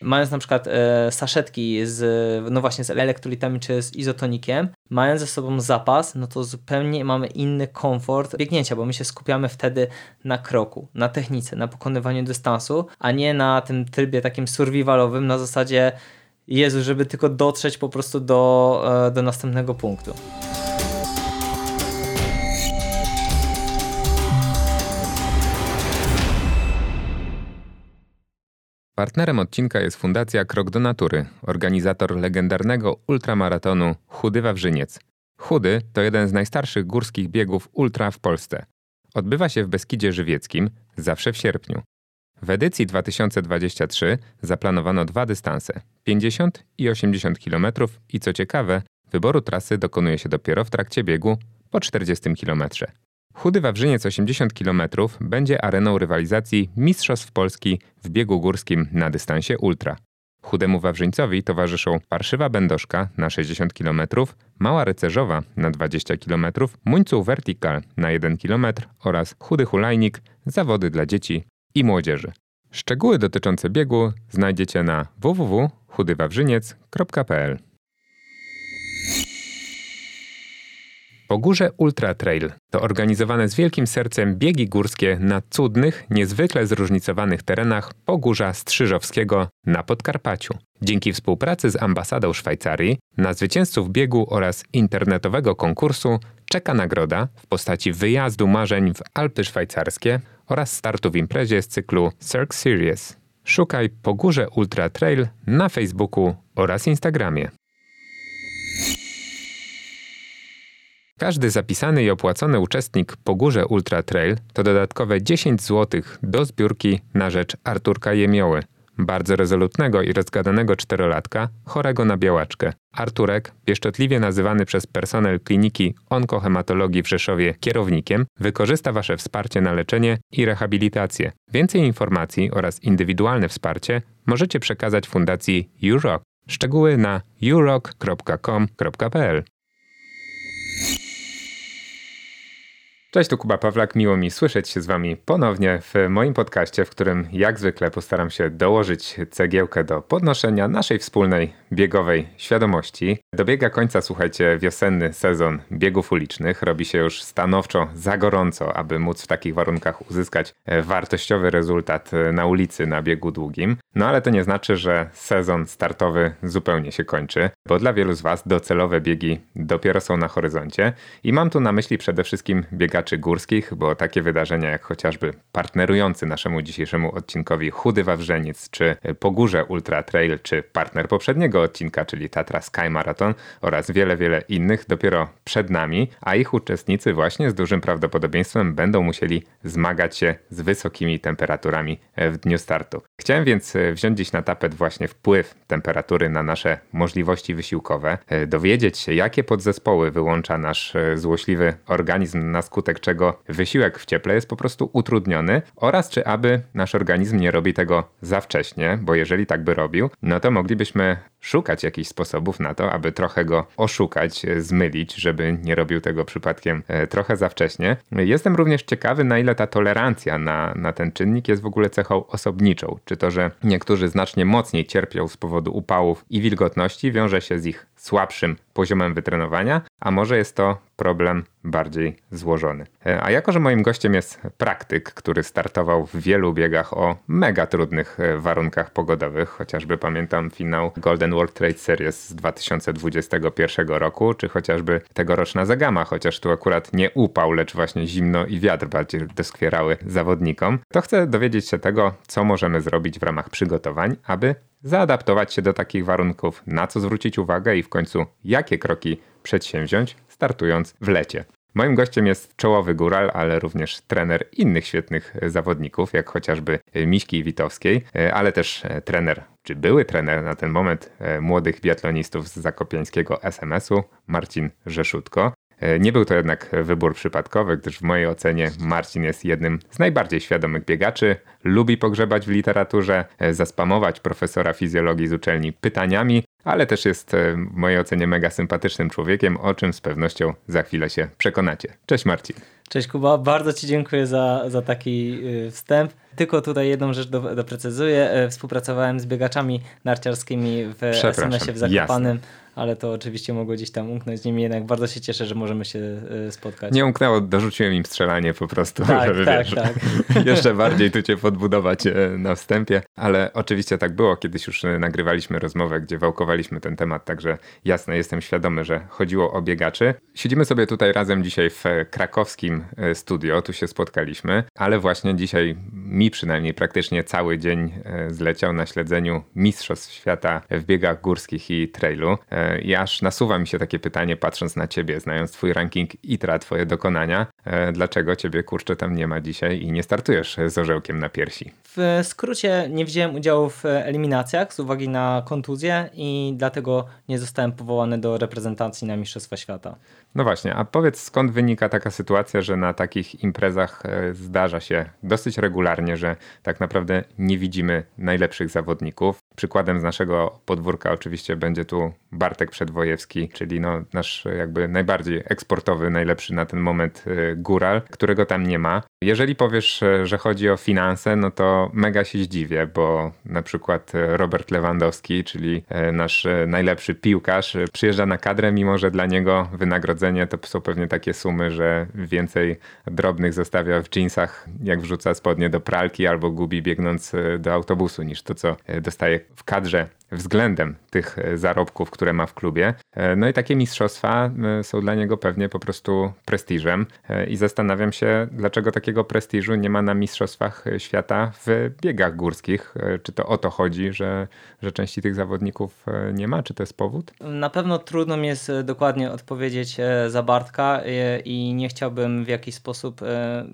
mając na przykład e, saszetki z, no właśnie z elektrolitami czy z izotonikiem, mając ze sobą zapas, no to zupełnie mamy inny komfort biegnięcia, bo my się skupiamy wtedy na kroku, na technice, na pokonywaniu dystansu, a nie na tym trybie takim survivalowym na zasadzie Jezu, żeby tylko dotrzeć po prostu do, e, do następnego punktu. Partnerem odcinka jest Fundacja Krok do Natury, organizator legendarnego ultramaratonu Chudy Wawrzyniec. Chudy to jeden z najstarszych górskich biegów ultra w Polsce. Odbywa się w Beskidzie Żywieckim, zawsze w sierpniu. W edycji 2023 zaplanowano dwa dystanse 50 i 80 km i co ciekawe, wyboru trasy dokonuje się dopiero w trakcie biegu po 40 km. Chudy Wawrzyniec 80 km będzie areną rywalizacji Mistrzostw Polski w biegu górskim na dystansie ultra. Chudemu Wawrzyńcowi towarzyszą Parszywa Będoszka na 60 km, Mała Rycerzowa na 20 km, Muńcu Vertical na 1 km oraz Chudy Hulajnik, zawody dla dzieci i młodzieży. Szczegóły dotyczące biegu znajdziecie na www.chudywawrzyniec.pl Pogórze Ultra Trail to organizowane z wielkim sercem biegi górskie na cudnych, niezwykle zróżnicowanych terenach Pogórza Strzyżowskiego na Podkarpaciu. Dzięki współpracy z ambasadą Szwajcarii na zwycięzców biegu oraz internetowego konkursu czeka nagroda w postaci wyjazdu marzeń w Alpy Szwajcarskie oraz startu w imprezie z cyklu Cirque Series. Szukaj Pogórze Ultra Trail na Facebooku oraz Instagramie. Każdy zapisany i opłacony uczestnik Pogórze Ultra Trail to dodatkowe 10 zł do zbiórki na rzecz Arturka Jemioły, bardzo rezolutnego i rozgadanego czterolatka, chorego na białaczkę. Arturek, pieszczotliwie nazywany przez personel kliniki onkohematologii w Rzeszowie kierownikiem, wykorzysta Wasze wsparcie na leczenie i rehabilitację. Więcej informacji oraz indywidualne wsparcie możecie przekazać Fundacji UROC. Szczegóły na urock.com.pl Cześć, tu Kuba Pawlak. Miło mi słyszeć się z Wami ponownie w moim podcaście, w którym jak zwykle postaram się dołożyć cegiełkę do podnoszenia naszej wspólnej biegowej świadomości. Dobiega końca, słuchajcie, wiosenny sezon biegów ulicznych. Robi się już stanowczo za gorąco, aby móc w takich warunkach uzyskać wartościowy rezultat na ulicy na biegu długim. No ale to nie znaczy, że sezon startowy zupełnie się kończy, bo dla wielu z Was docelowe biegi dopiero są na horyzoncie i mam tu na myśli przede wszystkim biegaczy biegaczy górskich, bo takie wydarzenia jak chociażby partnerujący naszemu dzisiejszemu odcinkowi Chudy Wawrzeniec, czy Pogórze Ultra Trail, czy partner poprzedniego odcinka, czyli Tatra Sky Marathon oraz wiele, wiele innych dopiero przed nami, a ich uczestnicy właśnie z dużym prawdopodobieństwem będą musieli zmagać się z wysokimi temperaturami w dniu startu. Chciałem więc wziąć dziś na tapet właśnie wpływ temperatury na nasze możliwości wysiłkowe, dowiedzieć się, jakie podzespoły wyłącza nasz złośliwy organizm na skutek czego wysiłek w cieple jest po prostu utrudniony oraz czy aby nasz organizm nie robi tego za wcześnie, bo jeżeli tak by robił, no to moglibyśmy szukać jakichś sposobów na to, aby trochę go oszukać, zmylić, żeby nie robił tego przypadkiem e, trochę za wcześnie. Jestem również ciekawy, na ile ta tolerancja na, na ten czynnik jest w ogóle cechą osobniczą. Czy to, że niektórzy znacznie mocniej cierpią z powodu upałów i wilgotności, wiąże się z ich słabszym poziomem wytrenowania, a może jest to problem bardziej złożony. E, a jako, że moim gościem jest praktyk, który startował w wielu biegach o mega trudnych e, warunkach pogodowych, chociażby pamiętam finał Golden World Trade Series z 2021 roku, czy chociażby tegoroczna Zagama, chociaż tu akurat nie upał, lecz właśnie zimno i wiatr bardziej doskwierały zawodnikom, to chcę dowiedzieć się tego, co możemy zrobić w ramach przygotowań, aby zaadaptować się do takich warunków, na co zwrócić uwagę i w końcu jakie kroki przedsięwziąć, startując w lecie. Moim gościem jest czołowy góral, ale również trener innych świetnych zawodników, jak chociażby Miśki Witowskiej, ale też trener, czy były trener na ten moment młodych biatlonistów z zakopiańskiego SMS-u, Marcin Rzeszutko. E, nie był to jednak wybór przypadkowy, gdyż w mojej ocenie Marcin jest jednym z najbardziej świadomych biegaczy, lubi pogrzebać w literaturze, e, zaspamować profesora fizjologii z uczelni pytaniami, ale też jest e, w mojej ocenie mega sympatycznym człowiekiem, o czym z pewnością za chwilę się przekonacie. Cześć Marcin. Cześć Kuba, bardzo Ci dziękuję za, za taki wstęp. Tylko tutaj jedną rzecz do, doprecyzuję. Współpracowałem z biegaczami narciarskimi w SMS-ie w Zakopanym. Jasne ale to oczywiście mogło gdzieś tam umknąć. Niemniej jednak bardzo się cieszę, że możemy się e, spotkać. Nie umknęło, dorzuciłem im strzelanie po prostu, tak, żeby tak, wiesz, tak. jeszcze bardziej tu cię podbudować e, na wstępie, ale oczywiście tak było. Kiedyś już e, nagrywaliśmy rozmowę, gdzie wałkowaliśmy ten temat, także jasne, jestem świadomy, że chodziło o biegaczy. Siedzimy sobie tutaj razem dzisiaj w krakowskim studio, tu się spotkaliśmy, ale właśnie dzisiaj mi przynajmniej praktycznie cały dzień zleciał na śledzeniu Mistrzostw Świata w biegach górskich i trailu. I aż nasuwa mi się takie pytanie, patrząc na ciebie, znając twój ranking ITRA, twoje dokonania, e, dlaczego ciebie kurczę tam nie ma dzisiaj i nie startujesz z orzełkiem na piersi? W skrócie nie wziąłem udziału w eliminacjach z uwagi na kontuzję i dlatego nie zostałem powołany do reprezentacji na Mistrzostwa Świata. No właśnie, a powiedz skąd wynika taka sytuacja, że na takich imprezach e, zdarza się dosyć regularnie, że tak naprawdę nie widzimy najlepszych zawodników. Przykładem z naszego podwórka oczywiście będzie tu Bartek Przedwojewski, czyli no nasz jakby najbardziej eksportowy, najlepszy na ten moment e, góral, którego tam nie ma. Jeżeli powiesz, e, że chodzi o finanse, no to mega się zdziwię, bo na przykład Robert Lewandowski, czyli nasz najlepszy piłkarz, przyjeżdża na kadrę, mimo że dla niego wynagrodzenie to są pewnie takie sumy, że więcej drobnych zostawia w jeansach, jak wrzuca spodnie do pralki albo gubi biegnąc do autobusu, niż to, co dostaje w kadrze względem tych e, zarobków, które ma w klubie. No i takie mistrzostwa są dla niego pewnie po prostu prestiżem i zastanawiam się, dlaczego takiego prestiżu nie ma na mistrzostwach świata w biegach górskich. Czy to o to chodzi, że, że części tych zawodników nie ma? Czy to jest powód? Na pewno trudno mi jest dokładnie odpowiedzieć za Bartka e, i nie chciałbym w jakiś sposób. E,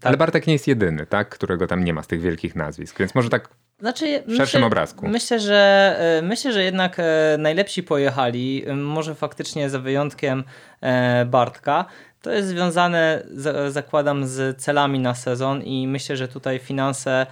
tak... Ale Bartek nie jest jedyny, tak? Którego tam nie ma z tych wielkich nazwisk, więc może tak znaczy, w szerszym myślę, obrazku. Myślę że, e, myślę, że jednak najlepsi pojechali, może faktycznie za wyjątkiem Bartka. To jest związane, zakładam, z celami na sezon i myślę, że tutaj finanse e,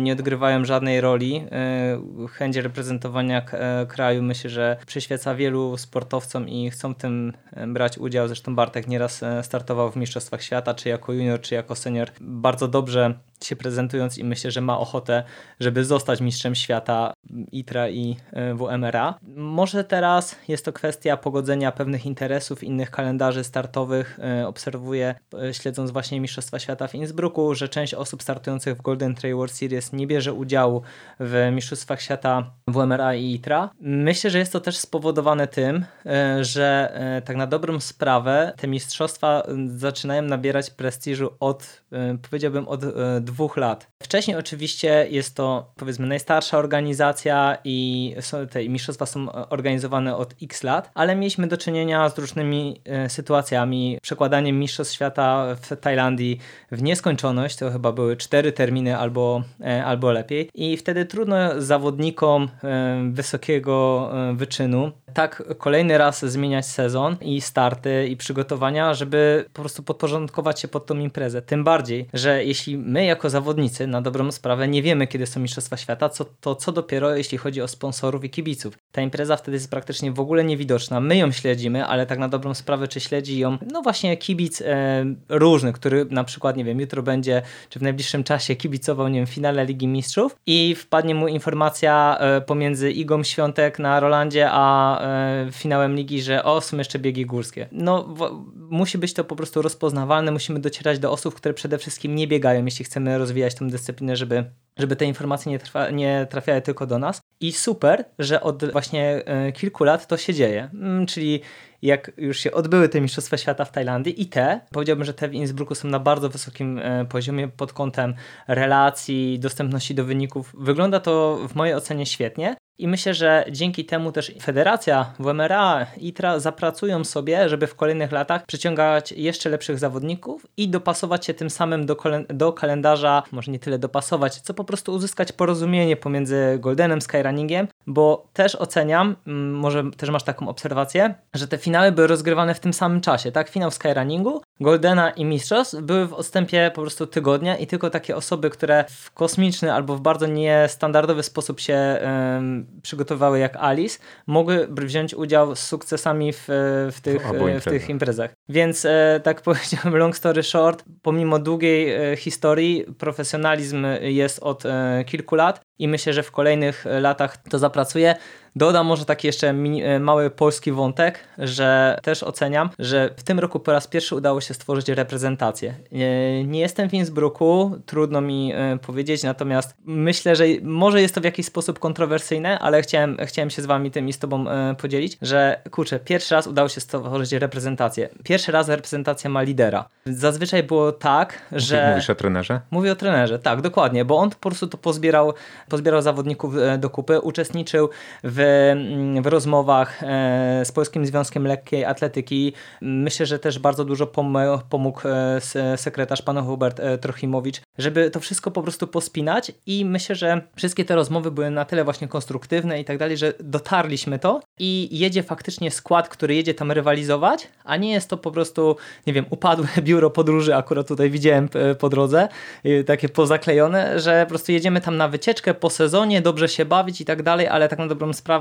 nie odgrywają żadnej roli. E, chęć reprezentowania e, kraju myślę, że przyświeca wielu sportowcom i chcą w tym brać udział. Zresztą Bartek nieraz startował w Mistrzostwach Świata, czy jako junior, czy jako senior. Bardzo dobrze się prezentując i myślę, że ma ochotę, żeby zostać mistrzem świata ITRA i WMRA. Może teraz jest to kwestia pogodzenia pewnych interesów, innych kalendarzy startowych, obserwuję, e, śledząc właśnie Mistrzostwa Świata w Innsbrucku, że część osób startujących w Golden Trail World Series nie bierze udziału w Mistrzostwach Świata WMRA i ITRA. Myślę, że jest to też spowodowane tym, e, że e, tak na dobrą sprawę te mistrzostwa zaczynają nabierać prestiżu od, powiedziałbym, od dwóch lat. Wcześniej oczywiście jest to, powiedzmy, najstarsza organizacja i te mistrzostwa są organizowane od x lat, ale mieliśmy do czynienia z różnymi sytuacjami, przekładanie Mistrzostw Świata w Tajlandii w nieskończoność, to chyba były cztery terminy albo, e, albo lepiej. I wtedy trudno zawodnikom e, wysokiego e, wyczynu tak kolejny raz zmieniać sezon i starty i przygotowania, żeby po prostu podporządkować się pod tą imprezę. Tym bardziej, że jeśli my jako zawodnicy na dobrą sprawę nie wiemy, kiedy są Mistrzostwa Świata, co, to co dopiero jeśli chodzi o sponsorów i kibiców. Ta impreza wtedy jest praktycznie w ogóle niewidoczna. My ją śledzimy, ale tak na dobrą sprawę, czy śledzi ją, no właśnie kibic e, różny, który na przykład, nie wiem, jutro będzie, czy w najbliższym czasie kibicował, nie wiem, finale Ligi Mistrzów i wpadnie mu informacja e, pomiędzy Igą Świątek na Rolandzie, a finałem ligi, że o, są jeszcze biegi górskie. No, musi być to po prostu rozpoznawalne, musimy docierać do osób, które przede wszystkim nie biegają, jeśli chcemy rozwijać tę dyscyplinę, żeby żeby te informacje nie, trwa, nie trafiały tylko do nas. I super, że od właśnie e, kilku lat to się dzieje. Mm, czyli jak już się odbyły te Mistrzostwa Świata w Tajlandii i te, powiedziałbym, że te w Innsbrucku są na bardzo wysokim e, poziomie pod kątem relacji, dostępności do wyników. Wygląda to w mojej ocenie świetnie. I myślę, że dzięki temu też Federacja, WMRA, ITRA zapracują sobie, żeby w kolejnych latach przyciągać jeszcze lepszych zawodników i dopasować się tym samym do, do kalendarza, może nie tyle dopasować, co po prostu uzyskać porozumienie pomiędzy Goldenem Skyrunningiem bo też oceniam, może też masz taką obserwację, że te finały były rozgrywane w tym samym czasie, tak? Finał Skyrunningu, Goldena i Mistrzostw były w odstępie po prostu tygodnia i tylko takie osoby, które w kosmiczny albo w bardzo niestandardowy sposób się um, przygotowały jak Alice, mogły wziąć udział z sukcesami w, w, tych, w, w tych imprezach. Więc e, tak powiedziałem, long story short, pomimo długiej e, historii, profesjonalizm jest od e, kilku lat i myślę, że w kolejnych e, latach to zapracuje. Dodam może taki jeszcze e, mały polski wątek, że też oceniam, że w tym roku po raz pierwszy udało się stworzyć reprezentację. E, nie jestem w Innsbrucku, trudno mi powiedzieć, natomiast myślę, że może jest to w jakiś sposób kontrowersyjne, ale chciałem, chciałem się z wami tym i z tobą podzielić, że kurczę, pierwszy raz udało się stworzyć reprezentację. Pierwszy raz reprezentacja ma lidera. Zazwyczaj było tak, że... Mówisz o trenerze? Mówię o trenerze, tak, dokładnie, bo on po prostu to pozbierał pozbierał zawodników e, do kupy, uczestniczył w, w rozmowach e, z Polskim Związkiem Lekkiej Atletyki. Myślę, że też bardzo dużo pomógł e, sekretarz pan Hubert Trochimowicz, żeby to wszystko po prostu pospinać i myślę, że wszystkie te rozmowy były na tyle właśnie konstruktywne i tak dalej, że dotarliśmy to i jedzie faktycznie skład, który jedzie tam rywalizować, a nie jest to po prostu, nie wiem, upadłe biuro podróży, akurat tutaj widziałem po drodze, takie pozaklejone, że po prostu jedziemy tam na wycieczkę, po sezonie, dobrze się bawić i tak dalej, ale tak na dobrą sprawę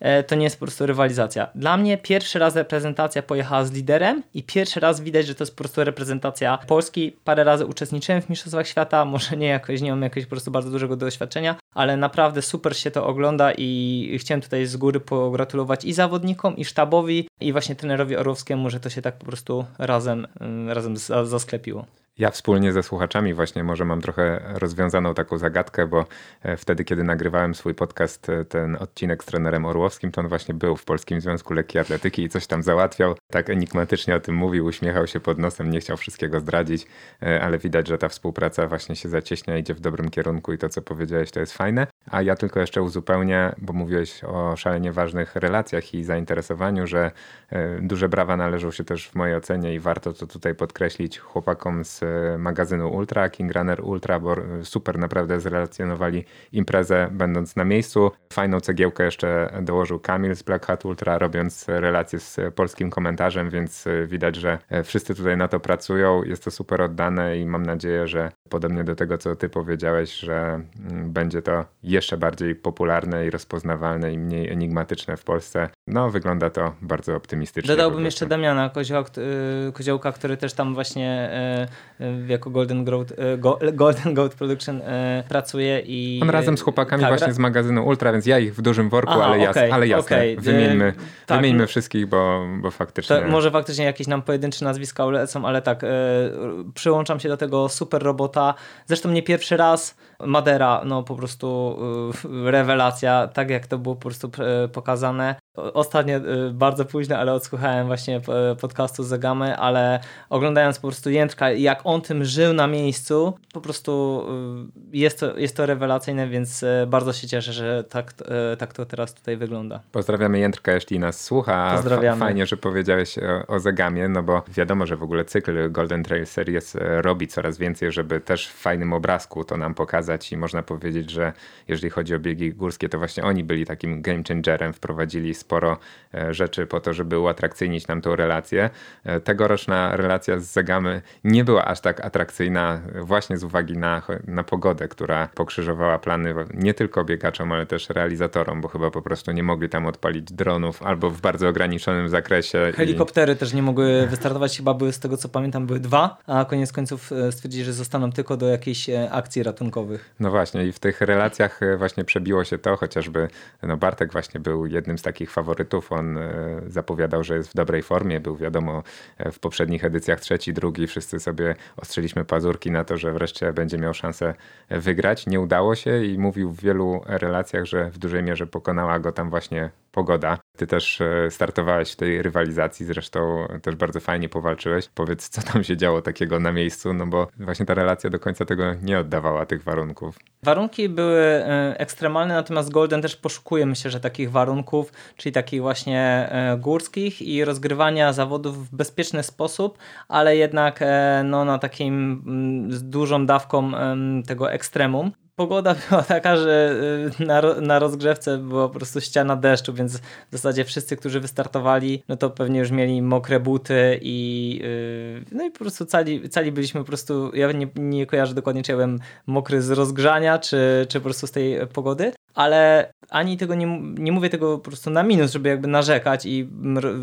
e, to nie jest po prostu rywalizacja. Dla mnie pierwszy raz reprezentacja pojechała z liderem i pierwszy raz widać, że to jest po prostu reprezentacja Polski. Parę razy uczestniczyłem w Mistrzostwach Świata, może nie jakoś, nie mam jakiegoś po prostu bardzo dużego doświadczenia, ale naprawdę super się to ogląda i chciałem tutaj z góry pogratulować i zawodnikom, i sztabowi, i właśnie trenerowi Orłowskiemu, że to się tak po prostu razem, mm, razem zasklepiło. Ja wspólnie ze słuchaczami właśnie może mam trochę rozwiązaną taką zagadkę, bo e, wtedy, kiedy nagrywałem swój podcast, e, ten odcinek z trenerem Orłowskim, to on właśnie był w Polskim Związku Lekkiej Atletyki i coś tam załatwiał. Tak enigmatycznie o tym mówił, uśmiechał się pod nosem, nie chciał wszystkiego zdradzić, e, ale widać, że ta współpraca właśnie się zacieśnia, idzie w dobrym kierunku i to, co powiedziałeś, to jest fajne. A ja tylko jeszcze uzupełnię, bo mówiłeś o szalenie ważnych relacjach i zainteresowaniu, że duże brawa należą się też w mojej ocenie i warto to tutaj podkreślić chłopakom z magazynu Ultra, King Runner Ultra, bo super naprawdę zrelacjonowali imprezę będąc na miejscu. Fajną cegiełkę jeszcze dołożył Kamil z Black Hat Ultra, robiąc relacje z polskim komentarzem, więc widać, że wszyscy tutaj na to pracują. Jest to super oddane i mam nadzieję, że podobnie do tego, co ty powiedziałeś, że mm, będzie to jeszcze bardziej popularne i rozpoznawalne i mniej enigmatyczne w Polsce. No, wygląda to bardzo optymistycznie. Dodałbym jeszcze Damiana Koziołka, który też tam właśnie jako Golden Goat, Golden Goat Production pracuje i... On razem z chłopakami tak, właśnie z magazynu Ultra, więc ja ich w dużym worku, Aha, ale, okay, ale jasne, okay. wymieńmy, tak, wymieńmy wszystkich, bo, bo faktycznie... może faktycznie jakieś nam pojedyncze nazwiska ulecą, ale tak, przyłączam się do tego super robota. Zresztą nie pierwszy raz Madera, no po prostu rewelacja, tak jak to było po prostu pokazane. Ostatnio y, bardzo późno, ale odsłuchałem właśnie podcastu Zagamy, ale oglądając po prostu Jędrka, jak on tym żył na miejscu, po prostu y, jest to, jest to rewelacyjne, więc y, bardzo się cieszę, że tak, tak to teraz tutaj wygląda. Pozdrawiamy Jędrka, jeśli nas słucha. Pozdrawiamy. Fajnie, że powiedziałeś o, o Zagamie, no bo wiadomo, że w ogóle cykl Golden Trail Series robi coraz więcej, żeby też w fajnym obrazku to nam pokazać i można powiedzieć, że jeżeli chodzi o biegi górskie, to właśnie oni byli takim game changerem, wprowadzili sporo e, rzeczy po to, żeby uatrakcyjnić nam tą relację. E, tegoroczna relacja z Zegamy nie była aż tak atrakcyjna właśnie z uwagi na, na pogodę, która pokrzyżowała plany nie tylko biegaczom, ale też realizatorom, bo chyba po prostu nie mogli tam odpalić dronów albo w bardzo ograniczonym zakresie. Helikoptery i... też nie mogły wystartować, chyba były z tego co pamiętam były dwa, a koniec końców e, stwierdzili, że zostaną tylko do jakichś akcji ratunkowych. No właśnie i w tych relacjach właśnie przebiło się to, chociażby no Bartek właśnie był jednym z takich faworytów. On e, zapowiadał, że jest w dobrej formie. Był wiadomo e, w poprzednich edycjach trzeci, drugi. Wszyscy sobie ostrzeliśmy pazurki na to, że wreszcie będzie miał szansę wygrać. Nie udało się i mówił w wielu relacjach, że w dużej mierze pokonała go tam właśnie pogoda. Ty też e, startowałeś w tej rywalizacji, zresztą też bardzo fajnie powalczyłeś. Powiedz, co tam się działo takiego na miejscu, no bo właśnie ta relacja do końca tego nie oddawała tych warunków. Warunki były ekstremalne, natomiast Golden też poszukuje, myślę, że takich warunków, czyli takich właśnie e, górskich i rozgrywania zawodów w bezpieczny sposób, ale jednak e, no, na takim mm, z dużą dawką tego ekstremum pogoda była taka, że y, na, na rozgrzewce była po prostu ściana deszczu, więc w zasadzie wszyscy, którzy wystartowali, no to pewnie już mieli mokre buty i yy, no i po prostu cali, cali byliśmy po prostu, ja nie, nie kojarzę dokładnie, czy ja byłem mokry z rozgrzania, czy, czy po prostu z tej pogody, ale ani tego nie, nie mówię tego po prostu na minus, żeby jakby narzekać i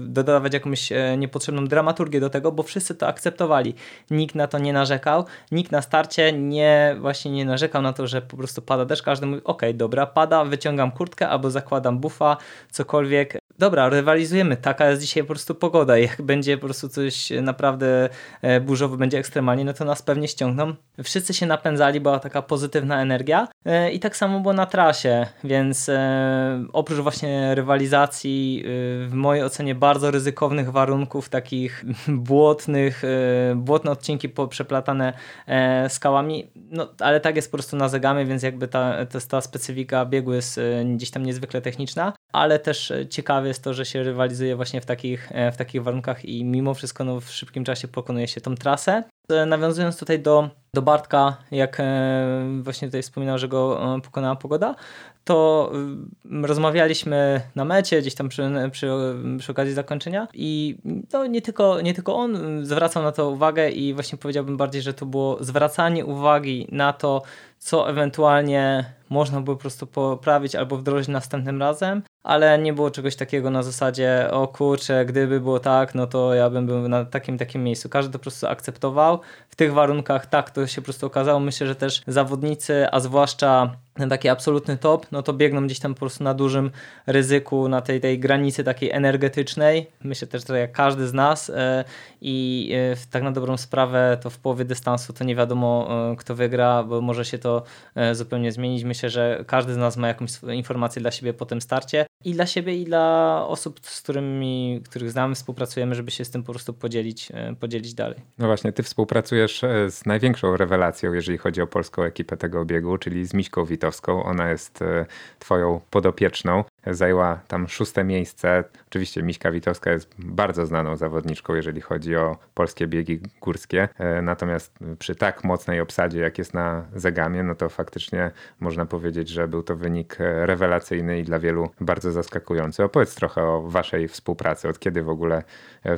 dodawać jakąś e, niepotrzebną dramaturgię do tego, bo wszyscy to akceptowali. Nikt na to nie narzekał, nikt na starcie nie właśnie nie narzekał na to, że po prostu pada deszcz, każdy mówi, ok, dobra, pada, wyciągam kurtkę albo zakładam bufa, cokolwiek, dobra, rywalizujemy, taka jest dzisiaj po prostu pogoda. Jak będzie po prostu coś naprawdę e, burzowe, będzie ekstremalnie, no to nas pewnie ściągną. Wszyscy się napędzali, była taka pozytywna energia e, i tak samo było na trasie, więc e, oprócz właśnie rywalizacji, w mojej ocenie bardzo ryzykownych warunków, takich błotnych, błotne odcinki przeplatane skałami, no ale tak jest po prostu na zegamy, więc jakby ta, ta, specyfika biegu jest gdzieś tam niezwykle techniczna, ale też ciekawe ciekawe jest to, że się rywalizuje właśnie w takich, e, w takich warunkach i mimo wszystko no, w szybkim czasie pokonuje się tą trasę. E, nawiązując tutaj do, do Bartka, jak e, właśnie tutaj wspominał, że go pokonała pogoda, to rozmawialiśmy na mecie, gdzieś tam przy, przy, przy okazji zakończenia i no, nie, tylko, nie tylko on zwracał na to uwagę i właśnie powiedziałbym bardziej, że to było zwracanie uwagi na to, co ewentualnie można było po prostu poprawić albo wdrożyć następnym razem, ale nie było czegoś takiego na zasadzie, o kurczę, gdyby było tak, no to ja bym był na takim takim miejscu. Każdy to po prostu akceptował. W tych warunkach tak to się po prostu okazało. Myślę, że też zawodnicy, a zwłaszcza ten taki absolutny top, no to biegną gdzieś tam po prostu na dużym ryzyku, na tej, tej granicy takiej energetycznej. Myślę też, że jak każdy z nas e, i e, tak na dobrą sprawę to w połowie dystansu to nie wiadomo e, kto wygra, bo może się to zupełnie zmienić. Myślę, że każdy z nas ma jakąś informację dla siebie po tym starcie i dla siebie i dla osób, z którymi, których znamy, współpracujemy, żeby się z tym po prostu podzielić, podzielić dalej. No właśnie, ty współpracujesz z największą rewelacją, jeżeli chodzi o polską ekipę tego obiegu, czyli z Miśką Witą ona jest e, twoją podopieczną. Zajęła tam szóste miejsce. Oczywiście Miśka Witowska jest bardzo znaną zawodniczką, jeżeli chodzi o polskie biegi górskie. E, natomiast przy tak mocnej obsadzie, jak jest na Zegamie, no to faktycznie można powiedzieć, że był to wynik e, rewelacyjny i dla wielu bardzo zaskakujący. Opowiedz trochę o waszej współpracy. Od kiedy w ogóle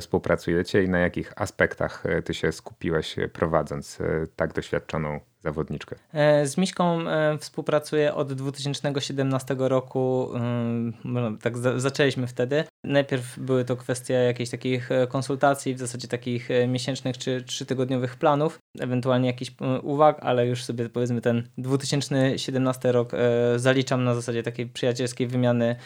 współpracujecie i na jakich aspektach ty się skupiłeś prowadząc tak doświadczoną zawodniczkę? E, z Miśką e, współpracuję od 2017 roku. E, tak zaczęliśmy wtedy. Najpierw były to kwestie jakichś takich konsultacji, w zasadzie takich miesięcznych czy trzytygodniowych planów, ewentualnie jakichś uwag, ale już sobie powiedzmy ten 2017 rok zaliczam na zasadzie takiej przyjacielskiej wymiany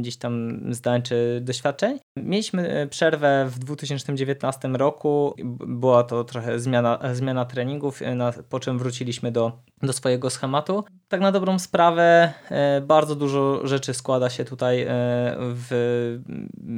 gdzieś tam zdań czy doświadczeń. Mieliśmy przerwę w 2019 roku. Była to trochę zmiana, zmiana treningów, po czym wróciliśmy do, do swojego schematu. Tak na dobrą sprawę e, bardzo dużo rzeczy składa się tutaj e, w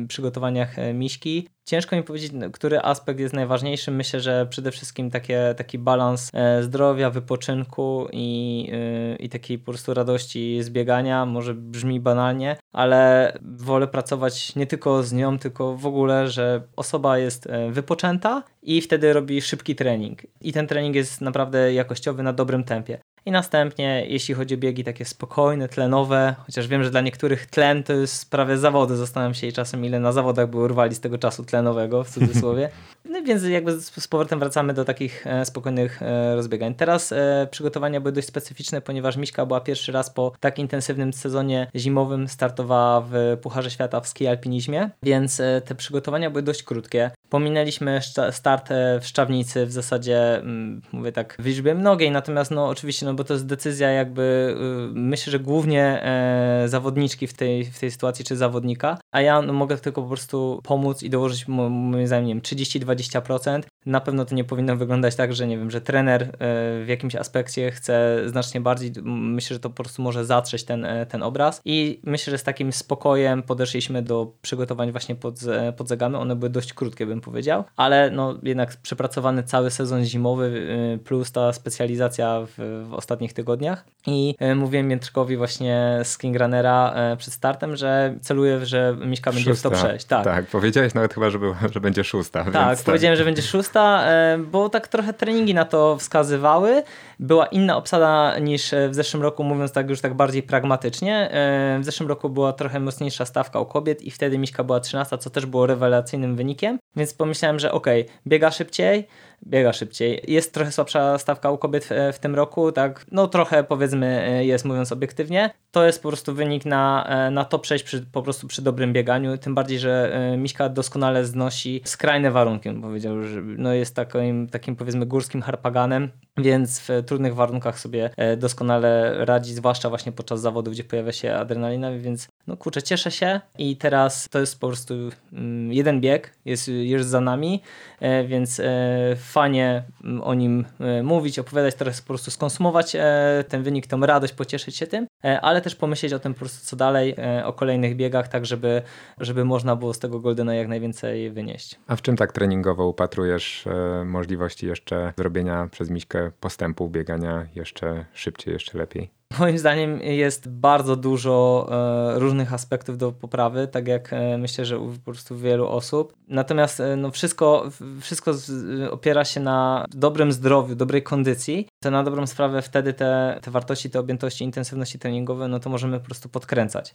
przygotowaniach e, miśki. Ciężko mi powiedzieć, który aspekt jest najważniejszy. Myślę, że przede wszystkim takie, taki balans zdrowia, wypoczynku i, i takiej po prostu radości z biegania. Może brzmi banalnie, ale wolę pracować nie tylko z nią, tylko w ogóle, że osoba jest wypoczęta i wtedy robi szybki trening. I ten trening jest naprawdę jakościowy na dobrym tempie. I następnie, jeśli chodzi o biegi takie spokojne, tlenowe, chociaż wiem, że dla niektórych tlen to jest prawie zawody. Zastanawiam się czasem, ile na zawodach by urwali z tego czasu tlenowego, w cudzysłowie. No więc jakby z powrotem wracamy do takich e, spokojnych e, rozbiegań. Teraz e, przygotowania były dość specyficzne, ponieważ Miśka była pierwszy raz po tak intensywnym sezonie zimowym, startowała w Pucharze Świata w ski alpinizmie, więc te przygotowania były dość krótkie. Pominęliśmy start w Szczawnicy w zasadzie, mm, mówię tak, w liczbie mnogiej, natomiast no oczywiście, no bo to jest decyzja jakby, y, myślę, że głównie e, zawodniczki w tej, w tej sytuacji, czy zawodnika, a ja no, mogę tylko po prostu pomóc i dołożyć moim zdaniem 30-20%. Na pewno to nie powinno wyglądać tak, że nie wiem, że trener e, w jakimś aspekcie chce znacznie bardziej, myślę, że to po prostu może zatrzeć ten, e, ten obraz. I myślę, że z takim spokojem podeszliśmy do przygotowań właśnie pod, pod zegamy, one były dość krótkie, bym powiedział, ale no jednak przepracowany cały sezon zimowy y, plus ta specjalizacja w, w ostatnich tygodniach i y, mówiłem Miętrkowi właśnie z King Runnera y, przed startem, że celuję, że Miśka będzie szósta. w top 6. Tak. tak, powiedziałeś nawet chyba, że, był, że będzie szósta. Tak, powiedziałem, że będzie szósta, bo tak trochę treningi na to wskazywały. Była inna obsada niż w zeszłym roku, mówiąc tak już tak bardziej pragmatycznie. W zeszłym roku była trochę mocniejsza stawka u kobiet i wtedy Miśka była 13, co też było rewelacyjnym wynikiem, więc pomyślałem, że okej, okay, biega szybciej, biega szybciej. Jest trochę słabsza stawka u kobiet w, w, tym roku, tak, no trochę powiedzmy jest, mówiąc obiektywnie. To jest po prostu wynik na, na to przejść przy, po prostu przy dobrym bieganiu, tym bardziej, że e, Miśka doskonale znosi skrajne warunki, on powiedział, że no jest takim, takim powiedzmy górskim harpaganem, więc w trudnych warunkach sobie e, doskonale radzi, zwłaszcza właśnie podczas zawodu, gdzie pojawia się adrenalina, więc no kurczę, cieszę się i teraz to jest po prostu mm, jeden bieg, jest już za nami, e, więc fajnie mm, o nim mówić, opowiadać, teraz po prostu skonsumować ten wynik, tą radość, pocieszyć się tym, ale też pomyśleć o tym po prostu co dalej, o kolejnych biegach, tak żeby, żeby można było z tego Goldena jak najwięcej wynieść. A w czym tak treningowo upatrujesz e, możliwości jeszcze zrobienia przez Miśkę postępu, biegania jeszcze szybciej, jeszcze lepiej? Moim zdaniem jest bardzo dużo e, różnych aspektów do poprawy, tak jak e, myślę, że u po prostu wielu osób. Natomiast e, no wszystko, wszystko opiera się na dobrym zdrowiu, dobrej kondycji. To na dobrą sprawę wtedy te, te wartości, te objętości, intensywności treningowe, no to możemy po prostu podkręcać.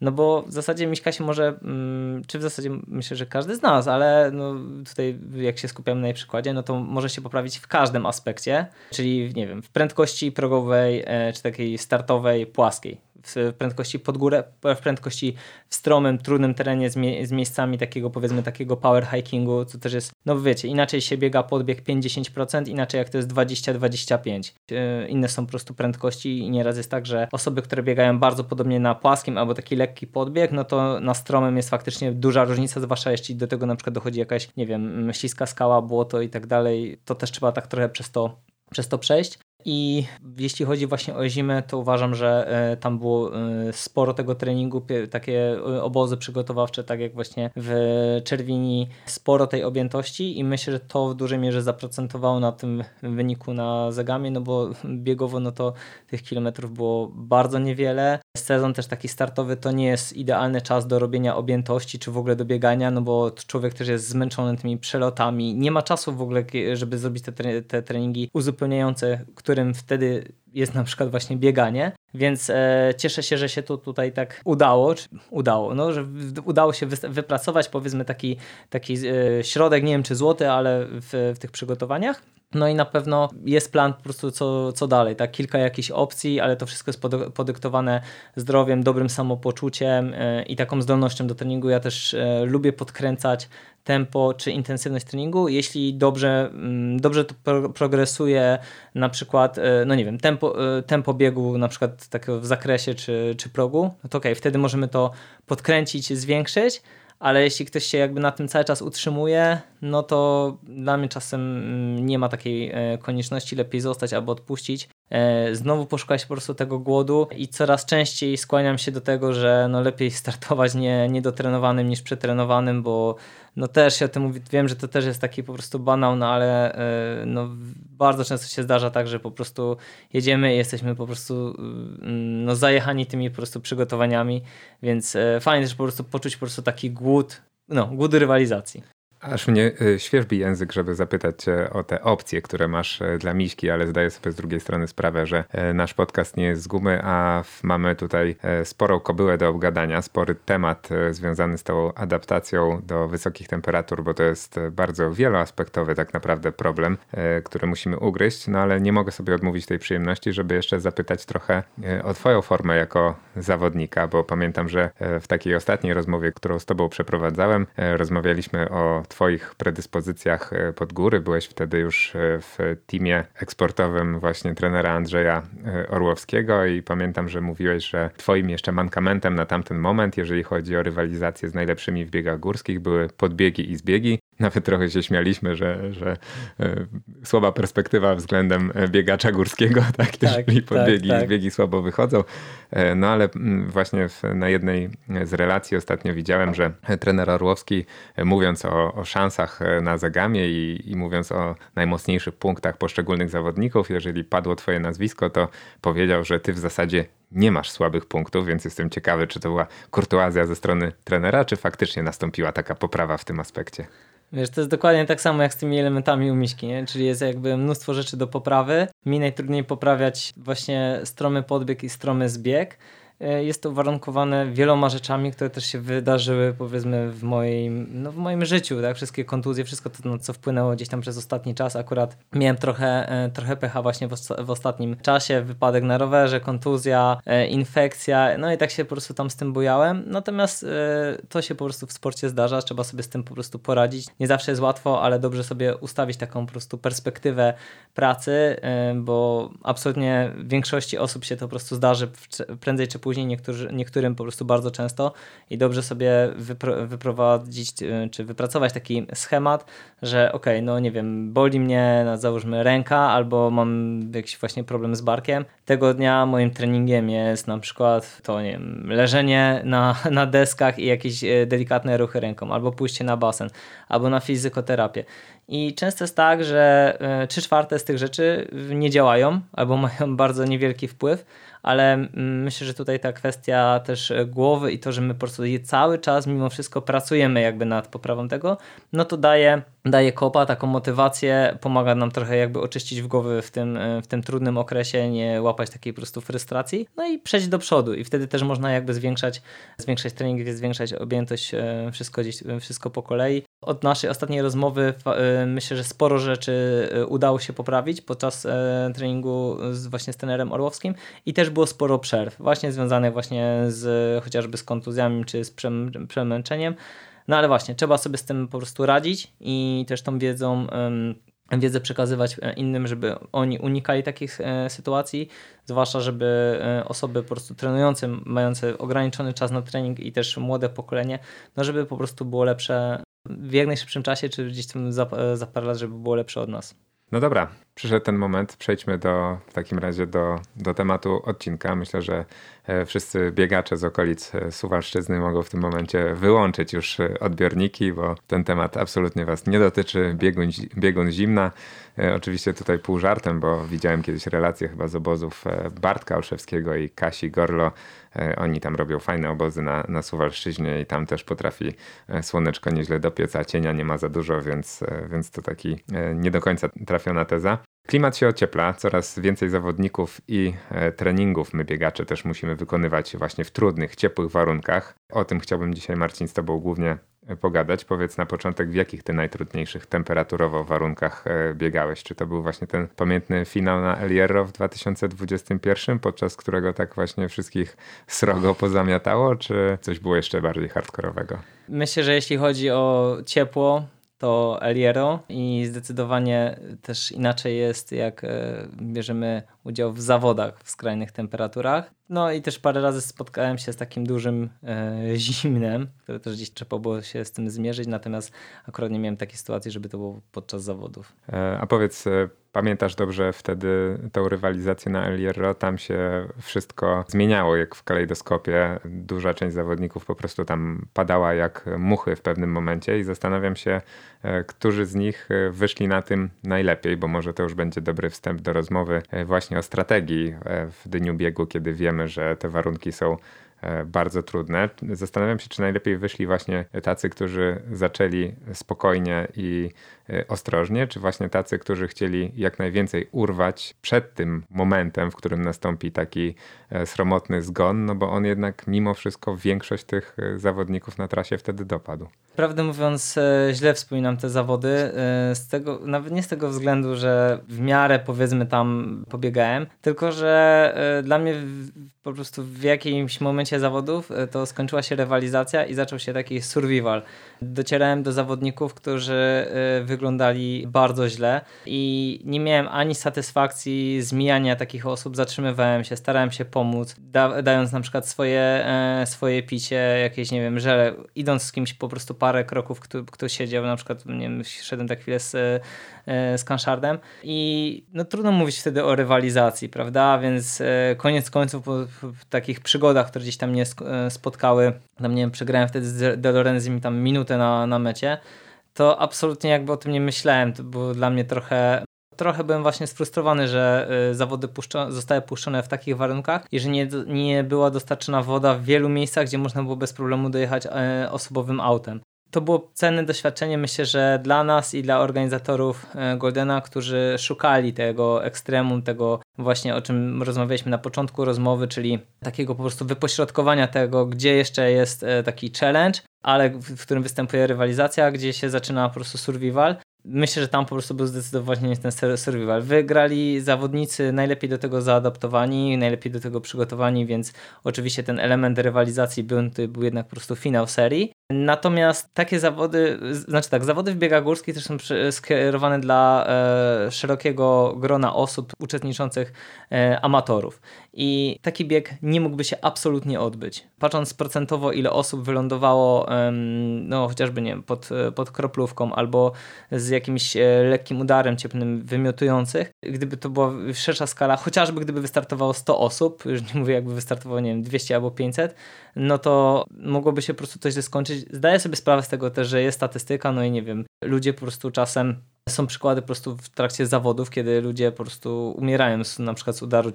No bo w zasadzie Miśka się może, mm, czy w zasadzie myślę, że każdy z nas, ale no tutaj jak się skupiamy na jej przykładzie, no to może się poprawić w każdym aspekcie, czyli nie wiem, w prędkości progowej, czy takiej startowej, płaskiej w prędkości pod górę, w prędkości w stromym, trudnym terenie z, mie z miejscami takiego powiedzmy takiego power hikingu, co też jest, no wiecie, inaczej się biega podbieg 5-10%, inaczej jak to jest 20-25%. Yy, inne są po prostu prędkości i nieraz jest tak, że osoby, które biegają bardzo podobnie na płaskim albo taki lekki podbieg, no to na stromym jest faktycznie duża różnica, zwłaszcza jeśli do tego na przykład dochodzi jakaś, nie wiem, śliska skała, błoto i tak dalej, to też trzeba tak trochę przez to przez to przejść. I jeśli chodzi właśnie o zimę, to uważam, że e, tam było e, sporo tego treningu, takie e, obozy przygotowawcze, tak jak właśnie w Czerwini, sporo tej objętości i myślę, że to w dużej mierze zaprocentowało na tym wyniku na Zegamie, no bo biegowo no to tych kilometrów było bardzo niewiele. Sezon też taki startowy to nie jest idealny czas do robienia objętości, czy w ogóle do biegania, no bo człowiek też jest zmęczony tymi przelotami, nie ma czasu w ogóle, żeby zrobić te, te treningi uzupełniające, które którym wtedy jest na przykład właśnie bieganie, więc e, cieszę się, że się to tutaj tak udało, czy udało, no, że w, udało się wy, wypracować powiedzmy taki, taki e, środek, nie wiem czy złoty, ale w, w tych przygotowaniach. No i na pewno jest plan po prostu co, co dalej, tak? Kilka jakichś opcji, ale to wszystko jest podyktowane zdrowiem, dobrym samopoczuciem e, i taką zdolnością do treningu. Ja też e, lubię podkręcać tempo czy intensywność treningu. Jeśli dobrze, mm, dobrze to progresuje na przykład, e, no nie wiem, tempo, tempo biegu na przykład takiego w zakresie czy, czy progu, no to ok, wtedy możemy to podkręcić, zwiększyć, ale jeśli ktoś się jakby na tym cały czas utrzymuje, no to dla mnie czasem nie ma takiej e, konieczności, lepiej zostać albo odpuścić. E, znowu poszukać po prostu tego głodu i coraz częściej skłaniam się do tego, że no lepiej startować nie, niedotrenowanym niż przetrenowanym, bo no też się o tym mówię, wiem, że to też jest taki po prostu banał, no ale e, no bardzo często się zdarza tak, że po prostu jedziemy i jesteśmy po prostu mm, no zajechani tymi po prostu przygotowaniami, więc fajnie też po prostu poczuć po prostu taki głód, no głód rywalizacji. Aż mnie y, świeżbi język, żeby zapytać cię o te opcje, które masz y, dla Miśki, ale zdaję sobie z drugiej strony sprawę, że nasz podcast nie jest z gumy, a mamy tutaj sporą kobyłę do obgadania, spory temat związany z tą adaptacją do wysokich temperatur, bo to jest bardzo wieloaspektowy tak naprawdę problem, który musimy ugryźć, no ale nie mogę sobie odmówić tej przyjemności, żeby jeszcze zapytać trochę o twoją formę jako zawodnika, bo pamiętam, że w takiej ostatniej rozmowie, którą z tobą przeprowadzałem, rozmawialiśmy o Twoich predyspozycjach e, pod góry. Byłeś wtedy już e, w teamie eksportowym właśnie trenera Andrzeja e, Orłowskiego i pamiętam, że mówiłeś, że Twoim jeszcze mankamentem na tamten moment, jeżeli chodzi o rywalizację z najlepszymi w biegach górskich, były podbiegi i zbiegi. Nawet trochę się śmialiśmy, że, że słaba perspektywa względem biegacza górskiego, tak? tak jeżeli podbiegi tak, tak. i zbiegi słabo wychodzą. No ale mm, właśnie na jednej z relacji ostatnio widziałem, że trener Orłowski mówiąc o, o szansach e, na Zagamie i, i mówiąc o najmocniejszych punktach poszczególnych zawodników, jeżeli padło twoje nazwisko, to powiedział, że ty w zasadzie nie masz słabych punktów, więc jestem ciekawy, czy to była kurtuazja ze strony trenera, czy faktycznie nastąpiła taka poprawa w tym aspekcie. Wiesz, to jest dokładnie tak samo jak z tymi elementami u Miśki, nie? czyli jest jakby mnóstwo rzeczy do poprawy. Mi najtrudniej poprawiać właśnie stromy podbieg i stromy zbieg, jest to uwarunkowane wieloma rzeczami, które też się wydarzyły powiedzmy w moim, no w moim życiu, tak? Wszystkie kontuzje, wszystko to, no, co wpłynęło gdzieś tam przez ostatni czas. Akurat miałem trochę, e, trochę pecha właśnie w, w ostatnim czasie, wypadek na rowerze, kontuzja, e, infekcja, no i tak się po prostu tam z tym bujałem. Natomiast to się po prostu w sporcie zdarza, trzeba sobie z tym po prostu poradzić. Nie zawsze jest łatwo, ale dobrze sobie ustawić taką po prostu perspektywę pracy, bo absolutnie większości osób się to po prostu zdarzy prędzej czy później później, niektórzy, niektórym po prostu bardzo często i dobrze sobie wypro, wyprowadzić e, czy wypracować taki schemat, że ok, no nie wiem, boli mnie, no, załóżmy ręka albo mam jakiś właśnie problem z barkiem. Tego dnia moim treningiem jest na przykład to, nie wiem, leżenie na, na deskach i jakieś e, delikatne ruchy ręką, albo pójście na basen, albo na fizykoterapię. I często jest tak, że e, trzy czwarte z tych rzeczy nie działają albo mają bardzo niewielki wpływ, ale mm, myślę, że tutaj ta kwestia też e, głowy i to, że my po prostu cały czas mimo wszystko pracujemy jakby nad poprawą tego, no to daje, daje kopa, taką motywację, pomaga nam trochę jakby oczyścić w głowy w tym, e, w tym trudnym okresie, nie łapać takiej po prostu frustracji, no i przejść do przodu i wtedy też można jakby zwiększać, zwiększać trening, zwiększać objętość, wszystko gdzieś, wszystko po kolei. Od naszej ostatniej rozmowy myślę, że sporo rzeczy udało się poprawić podczas treningu z, właśnie z trenerem Orłowskim i też było sporo przerw, właśnie związanych właśnie z chociażby z kontuzjami czy z przemęczeniem. No ale właśnie, trzeba sobie z tym po prostu radzić i też tą wiedzą wiedzę przekazywać e, innym, żeby oni unikali takich e, sytuacji, zwłaszcza żeby e, osoby po prostu trenujące, mające ograniczony czas na trening i też młode pokolenie, no żeby po prostu było lepsze w jak najszybszym czasie, czy gdzieś tam za, za parę lat, żeby było lepsze od nas. No dobra, przyszedł ten moment. Przejdźmy do, w takim razie do, do tematu odcinka. Myślę, że e, wszyscy biegacze z okolic e, Suwalszczyzny mogą w tym momencie wyłączyć już e, odbiorniki, bo ten temat absolutnie Was nie dotyczy. Biegun, biegun zimna. Oczywiście tutaj pół żartem, bo widziałem kiedyś relacje chyba z obozów Bartka Olszewskiego i Kasi Gorlo. Oni tam robią fajne obozy na, na Suwalszczyźnie i tam też potrafi słoneczko nieźle dopiec, a cienia nie ma za dużo, więc, więc to taki nie do końca trafiona teza. Klimat się ociepla, coraz więcej zawodników i e, treningów my biegacze też musimy wykonywać właśnie w trudnych, ciepłych warunkach. O tym chciałbym dzisiaj Marcin z Tobą głównie e, pogadać. Powiedz na początek, w jakich Ty najtrudniejszych temperaturowo warunkach e, biegałeś? Czy to był właśnie ten pamiętny finał na El Hierro w 2021, podczas którego tak właśnie wszystkich srogo pozamiatało, czy coś było jeszcze bardziej hardkorowego? Myślę, że jeśli chodzi o ciepło, to Eliero i zdecydowanie też inaczej jest, jak e, bierzemy udział w zawodach w skrajnych temperaturach. No i też parę razy spotkałem się z takim dużym e, zimnem, które też gdzieś trzeba było się z tym zmierzyć, natomiast akurat nie miałem takiej sytuacji, żeby to było podczas zawodów. E, a powiedz, e, pamiętasz dobrze wtedy tą rywalizację na El Hierro? Tam się wszystko zmieniało jak w kalejdoskopie. Duża część zawodników po prostu tam padała jak muchy w pewnym momencie i zastanawiam się, e, którzy z nich e, wyszli na tym najlepiej, bo może to już będzie dobry wstęp do rozmowy e, właśnie o strategii w dniu biegu, kiedy wiemy, że te warunki są E, bardzo trudne. Zastanawiam się, czy najlepiej wyszli właśnie tacy, którzy zaczęli spokojnie i e, ostrożnie, czy właśnie tacy, którzy chcieli jak najwięcej urwać przed tym momentem, w którym nastąpi taki e, sromotny zgon, no bo on jednak mimo wszystko większość tych zawodników na trasie wtedy dopadł. Prawdę mówiąc, źle wspominam te zawody, z tego, nawet nie z tego względu, że w miarę powiedzmy tam pobiegałem, tylko że dla mnie po prostu w jakimś momencie zawodów e, to skończyła się rywalizacja i zaczął się taki survival. Docierałem do zawodników, którzy e, wyglądali bardzo źle i nie miałem ani satysfakcji z mijania takich osób, zatrzymywałem się, starałem się pomóc, da dając na przykład swoje, e, swoje picie, jakieś, nie wiem, żele, idąc z kimś po prostu parę kroków, kto, kto siedział, na przykład, nie wiem, szedłem tak chwilę z, z Kanszardem. I no trudno mówić wtedy o rywalizacji, prawda, więc koniec końców po, po takich przygodach, które gdzieś tam mnie e, spotkały, tam nie wiem, przegrałem wtedy z De Lorenzim tam minutę na, na mecie, to absolutnie jakby o tym nie myślałem, to było dla mnie trochę trochę byłem właśnie sfrustrowany, że y, zawody puszczo zostały puszczone w takich warunkach i że nie, nie była dostarczona woda w wielu miejscach, gdzie można było bez problemu dojechać y, osobowym autem. To było cenne doświadczenie, myślę, że dla nas i dla organizatorów e, Goldena, którzy szukali tego ekstremum, tego właśnie o czym rozmawialiśmy na początku rozmowy, czyli takiego po prostu wypośrodkowania tego, gdzie jeszcze jest e, taki challenge, ale w którym występuje rywalizacja, gdzie się zaczyna po prostu survival myślę, że tam po prostu był zdecydowanie ten survival. Wygrali zawodnicy najlepiej do tego zaadaptowani, najlepiej do tego przygotowani, więc oczywiście ten element rywalizacji był, był jednak po prostu finał serii. Natomiast takie zawody, znaczy tak, zawody w biegach górskich też są skierowane dla e, szerokiego grona osób uczestniczących e, amatorów. I taki bieg nie mógłby się absolutnie odbyć. Patrząc procentowo, ile osób wylądowało, no chociażby nie pod, pod kroplówką albo z jakimś e, lekkim udarem cieplnym wymiotujących, gdyby to była szersza skala, chociażby gdyby wystartowało 100 osób, już nie mówię jakby wystartowało, nie wiem, 200 albo 500, no to mogłoby się po prostu coś skończyć. Zdaję sobie sprawę z tego też, że jest statystyka, no i nie wiem, ludzie po prostu czasem są przykłady po prostu w trakcie zawodów, kiedy ludzie po prostu umierają z, na przykład z udaru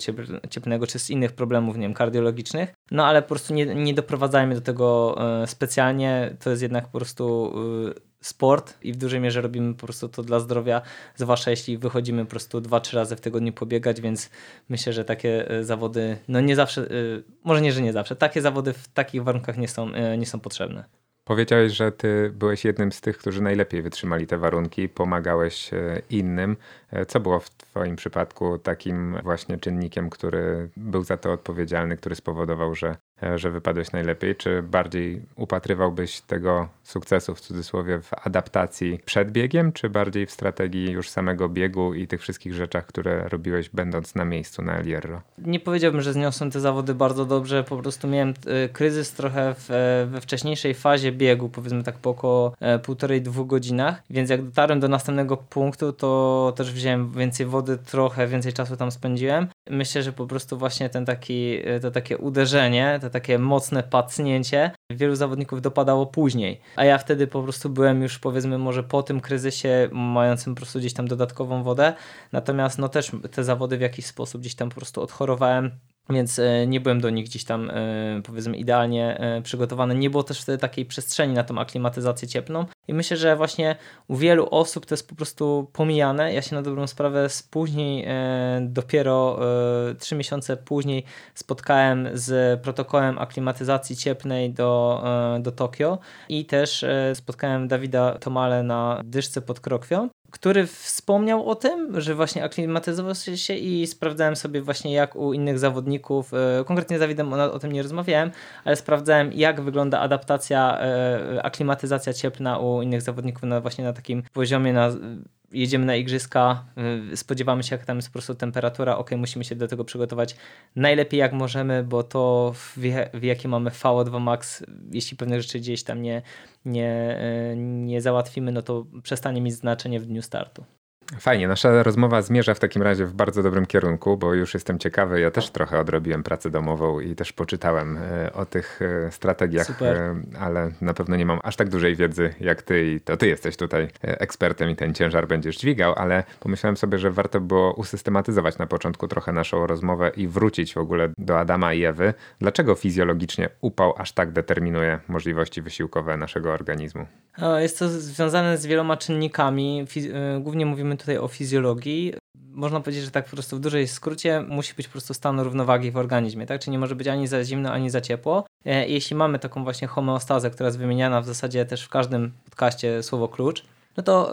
cieplnego czy z innych problemów, nie wiem, kardiologicznych, no ale po prostu nie, nie doprowadzajmy do tego e, specjalnie, to jest jednak po prostu e, sport i w dużej mierze robimy po prostu to dla zdrowia, zwłaszcza jeśli wychodzimy po prostu dwa, trzy razy w tygodniu pobiegać, więc myślę, że takie e, zawody, no nie zawsze, może nie, że nie zawsze, takie zawody w takich warunkach nie są, nie są potrzebne. Powiedziałeś, że ty byłeś jednym z tych, którzy najlepiej wytrzymali te warunki, pomagałeś e, innym. E, co było w Twoim przypadku takim właśnie czynnikiem, który był za to odpowiedzialny, który spowodował, że że wypadłeś najlepiej? Czy bardziej upatrywałbyś tego sukcesu w cudzysłowie w adaptacji przed biegiem, czy bardziej w strategii już samego biegu i tych wszystkich rzeczach, które robiłeś będąc na miejscu na El Hierro? Nie powiedziałbym, że zniosłem te zawody bardzo dobrze, po prostu miałem e, kryzys trochę w, e, we wcześniejszej fazie biegu, powiedzmy tak po około półtorej, dwóch godzinach, więc jak dotarłem do następnego punktu, to też wziąłem więcej wody, trochę więcej czasu tam spędziłem. Myślę, że po prostu właśnie ten taki, to takie uderzenie, to takie mocne pacnięcie, wielu zawodników dopadało później, a ja wtedy po prostu byłem już powiedzmy może po tym kryzysie, mającym po prostu gdzieś tam dodatkową wodę, natomiast no też te zawody w jakiś sposób gdzieś tam po prostu odchorowałem, więc e, nie byłem do nich gdzieś tam e, powiedzmy idealnie e, przygotowany. Nie było też wtedy takiej przestrzeni na tą aklimatyzację cieplną i myślę, że właśnie u wielu osób to jest po prostu pomijane. Ja się na dobrą sprawę później, dopiero trzy miesiące później spotkałem z protokołem aklimatyzacji cieplnej do, do Tokio i też spotkałem Dawida Tomale na dyszce pod Krokwią który wspomniał o tym, że właśnie aklimatyzował się i sprawdzałem sobie właśnie jak u innych zawodników, e, konkretnie z Dawidem o tym nie rozmawiałem, ale sprawdzałem jak wygląda adaptacja, e, aklimatyzacja cieplna u innych zawodników na właśnie na takim poziomie na jedziemy na igrzyska, y, spodziewamy się, jak tam jest po prostu temperatura, ok, musimy się do tego przygotować najlepiej jak możemy, bo to w, jakie mamy VO2 max, jeśli pewne rzeczy gdzieś tam nie, nie, y, nie załatwimy, no to przestanie mieć znaczenie w dniu startu. Fajnie, nasza rozmowa zmierza w takim razie w bardzo dobrym kierunku, bo już jestem ciekawy. Ja też trochę odrobiłem pracę domową i też poczytałem e, o tych e, strategiach, Super. E, ale na pewno nie mam aż tak dużej wiedzy jak ty i to ty jesteś tutaj ekspertem i ten ciężar będziesz dźwigał, ale pomyślałem sobie, że warto było usystematyzować na początku trochę naszą rozmowę i wrócić w ogóle do Adama i Ewy. Dlaczego fizjologicznie upał aż tak determinuje możliwości wysiłkowe naszego organizmu? Jest to związane z wieloma czynnikami. Głównie mówimy tutaj o fizjologii, można powiedzieć, że tak po prostu w dużej skrócie musi być po prostu stan równowagi w organizmie, tak? Czyli nie może być ani za zimno, ani za ciepło. E, jeśli mamy taką właśnie homeostazę, która jest wymieniana w zasadzie też w każdym podcaście słowo klucz, no to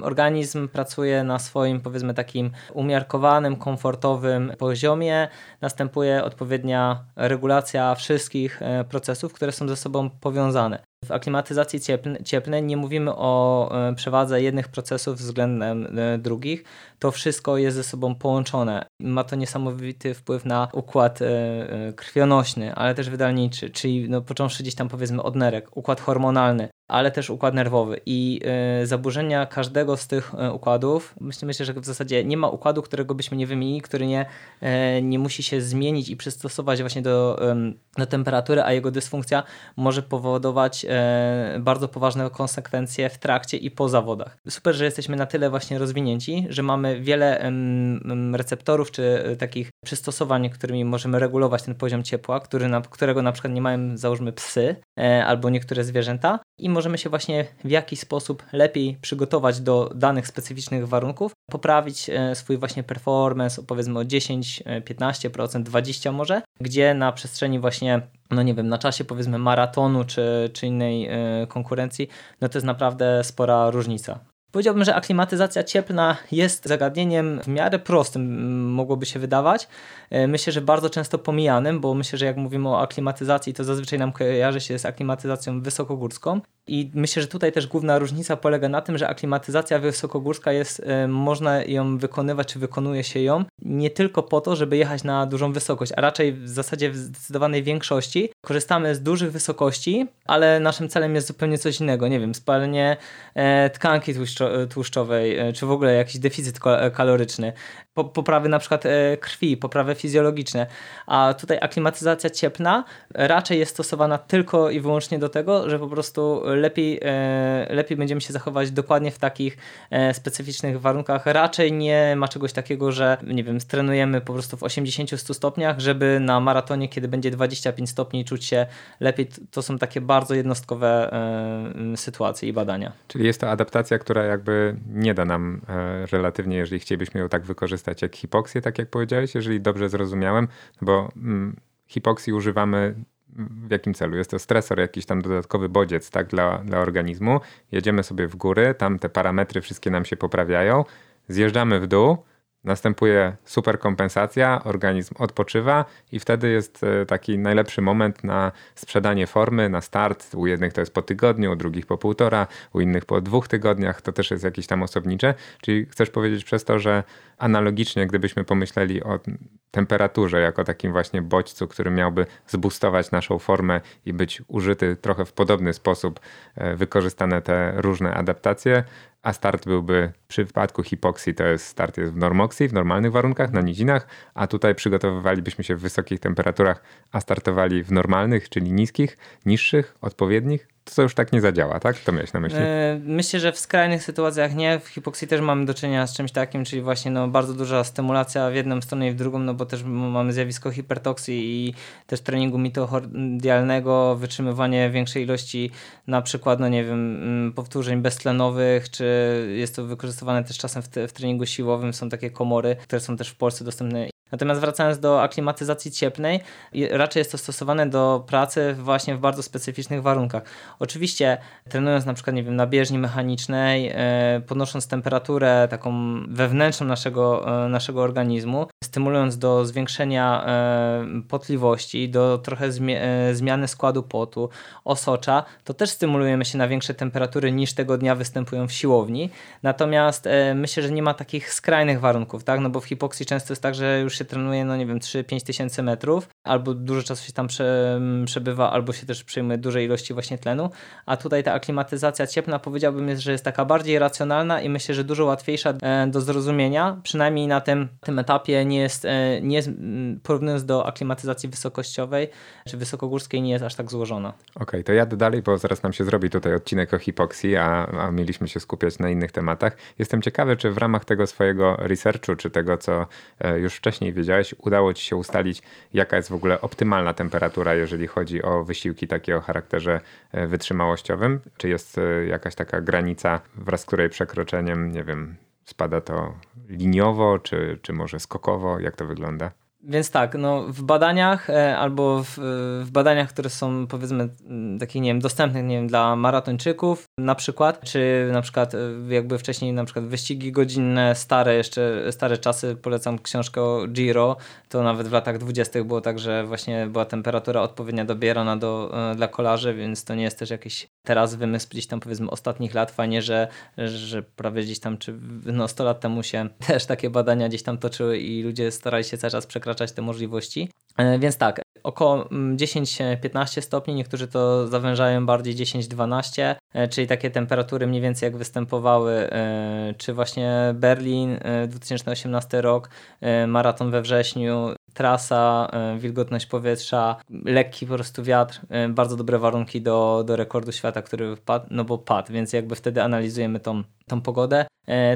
y, organizm pracuje na swoim, powiedzmy, takim umiarkowanym, komfortowym poziomie. Następuje odpowiednia regulacja wszystkich e, procesów, które są ze sobą powiązane. W aklimatyzacji cieplnej nie mówimy o e, przewadze jednych procesów względem e, drugich. To wszystko jest ze sobą połączone. Ma to niesamowity wpływ na układ e, krwionośny, ale też wydalniczy, czyli no, począwszy gdzieś tam powiedzmy od nerek, układ hormonalny, ale też układ nerwowy i zaburzenia każdego z tych układów, myślę, myślę, że w zasadzie nie ma układu, którego byśmy nie wymienili, który nie, nie musi się zmienić i przystosować właśnie do, do temperatury, a jego dysfunkcja może powodować bardzo poważne konsekwencje w trakcie i po zawodach. Super, że jesteśmy na tyle właśnie rozwinięci, że mamy wiele receptorów czy takich przystosowań, którymi możemy regulować ten poziom ciepła, który na, którego na przykład nie mają załóżmy psy albo niektóre zwierzęta i możemy się właśnie w jakiś sposób lepiej przygotować do danych specyficznych warunków, poprawić swój właśnie performance, powiedzmy o 10, 15%, 20% może, gdzie na przestrzeni właśnie no nie wiem, na czasie powiedzmy maratonu czy, czy innej konkurencji, no to jest naprawdę spora różnica. Powiedziałbym, że aklimatyzacja cieplna jest zagadnieniem w miarę prostym, mogłoby się wydawać. E, myślę, że bardzo często pomijanym, bo myślę, że jak mówimy o aklimatyzacji, to zazwyczaj nam kojarzy się z aklimatyzacją wysokogórską. I myślę, że tutaj też główna różnica polega na tym, że aklimatyzacja wysokogórska jest, e, można ją wykonywać, czy wykonuje się ją nie tylko po to, żeby jechać na dużą wysokość, a raczej w zasadzie w zdecydowanej większości korzystamy z dużych wysokości, ale naszym celem jest zupełnie coś innego. Nie wiem, spalenie e, tkanki tłuszczo tłuszczowej, e, czy w ogóle jakiś deficyt kaloryczny, poprawy na przykład krwi, poprawy fizjologiczne. A tutaj aklimatyzacja cieplna raczej jest stosowana tylko i wyłącznie do tego, że po prostu lepiej, e, lepiej będziemy się zachować dokładnie w takich e, specyficznych warunkach. Raczej nie ma czegoś takiego, że nie wiem, trenujemy po prostu w 80-100 stopniach, żeby na maratonie, kiedy będzie 25 stopni, czuć się lepiej. To są takie bardzo jednostkowe e, sytuacje i badania. Czyli jest to adaptacja, która jakby nie da nam relatywnie, jeżeli chcielibyśmy ją tak wykorzystać jak hipoksję, tak jak powiedziałeś, jeżeli dobrze zrozumiałem, bo mm, hipoksji używamy w jakim celu? Jest to stresor, jakiś tam dodatkowy bodziec tak, dla, dla organizmu. Jedziemy sobie w góry, tam te parametry wszystkie nam się poprawiają, zjeżdżamy w dół, następuje super kompensacja, organizm odpoczywa i wtedy jest e, taki najlepszy moment na sprzedanie formy, na start. U jednych to jest po tygodniu, u drugich po półtora, u innych po dwóch tygodniach, to też jest jakieś tam osobnicze. Czyli chcesz powiedzieć przez to, że analogicznie, gdybyśmy pomyśleli o temperaturze jako takim właśnie bodźcu, który miałby zbustować naszą formę i być użyty trochę w podobny sposób, e, wykorzystane te różne adaptacje, a start byłby przy wypadku hipoksji, to jest start jest w normoksji, w normalnych warunkach, na nizinach, a tutaj przygotowywalibyśmy się w wysokich temperaturach, a startowali w normalnych, czyli niskich, niższych, odpowiednich, to już tak nie zadziała, tak? To miałeś na myśli? E, myślę, że w skrajnych sytuacjach nie. W hipoksji też mamy do czynienia z czymś takim, czyli właśnie no, bardzo duża stymulacja w jedną stronę i w drugą, no bo też mamy zjawisko hipertoksji i też treningu mitochordialnego, wytrzymywanie większej ilości na przykład, no nie wiem, mm, powtórzeń beztlenowych, czy jest to wykorzystywane też czasem w, te, w treningu siłowym. Są takie komory, które są też w Polsce dostępne Natomiast wracając do aklimatyzacji cieplnej, raczej jest to stosowane do pracy właśnie w bardzo specyficznych warunkach. Oczywiście trenując na przykład, nie wiem, na bieżni mechanicznej, e, podnosząc temperaturę taką wewnętrzną naszego, e, naszego organizmu, stymulując do zwiększenia e, potliwości, do trochę zmiany składu potu, osocza, to też stymulujemy się na większe temperatury niż tego dnia występują w siłowni. Natomiast myślę, że nie ma takich skrajnych warunków, tak? No bo w hipoksji często jest tak, że już się trenuje, no nie wiem, 3-5 tysięcy metrów, albo dużo czasu się tam prze, przebywa, albo się też przyjmuje duże ilości właśnie tlenu, a tutaj ta aklimatyzacja cieplna powiedziałbym, że jest taka bardziej racjonalna i myślę, że dużo łatwiejsza e, do zrozumienia, przynajmniej na tym, tym etapie nie jest, e, nie jest, porównując do aklimatyzacji wysokościowej czy wysokogórskiej, nie jest aż tak złożona. Okej, okay, to jadę dalej, bo zaraz nam się zrobi tutaj odcinek o hipoksji, a, a mieliśmy się skupiać na innych tematach. Jestem ciekawy, czy w ramach tego swojego researchu, czy tego, co e, już wcześniej wiedziałeś, udało Ci się ustalić, jaka jest w ogóle optymalna temperatura, jeżeli chodzi o wysiłki takie o charakterze e, wytrzymałościowym? Czy jest e, jakaś taka granica, wraz z której przekroczeniem, nie wiem, spada to liniowo, czy, czy może skokowo? Jak to wygląda? Więc tak, no w badaniach e, albo w, w, badaniach, które są powiedzmy takie, nie wiem, dostępne, nie wiem, dla maratończyków na przykład, czy na przykład e, jakby wcześniej na przykład wyścigi godzinne, stare jeszcze, stare czasy, polecam książkę o Giro, to nawet w latach dwudziestych było tak, że właśnie była temperatura odpowiednia dobierana do, e, dla kolarzy, więc to nie jest też jakiś teraz wymysł gdzieś tam powiedzmy ostatnich lat, fajnie, że, że prawie gdzieś tam, czy no 100 lat temu się też takie badania gdzieś tam toczyły i ludzie starali się cały czas przekraczać te możliwości. E, więc tak, około 10-15 mm, stopni, niektórzy to zawężają bardziej 10-12, e, czyli takie temperatury mniej więcej jak występowały, e, czy właśnie Berlin 2018 rok, maraton we wrześniu, trasa, wilgotność powietrza, lekki po prostu wiatr, bardzo dobre warunki do, do rekordu świata, który wpadł, no bo padł, więc jakby wtedy analizujemy tą, tą pogodę.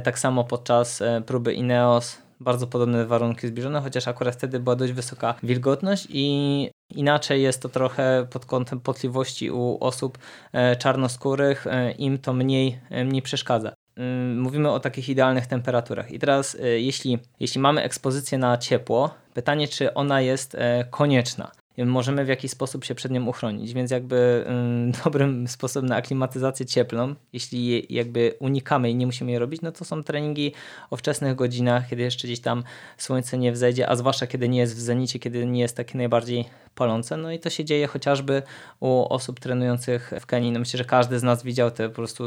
Tak samo podczas próby Ineos bardzo podobne warunki zbliżone, chociaż akurat wtedy była dość wysoka wilgotność i inaczej jest to trochę pod kątem potliwości u osób e, czarnoskórych, e, im to mniej, mniej przeszkadza. Mm, mówimy o takich idealnych temperaturach. I teraz, jeśli, jeśli mamy ekspozycję na ciepło, pytanie, czy ona jest konieczna możemy w jakiś sposób się przed nią uchronić. Więc jakby dobrym sposobem na aklimatyzację cieplną, jeśli jakby unikamy i nie musimy jej robić, no to są treningi o wczesnych godzinach, kiedy jeszcze gdzieś tam słońce nie wzejdzie, a zwłaszcza kiedy nie jest w zenicie, kiedy nie jest takie najbardziej palące. No i to się dzieje chociażby u osób trenujących w Kenii. No myślę, że każdy z nas widział te po prostu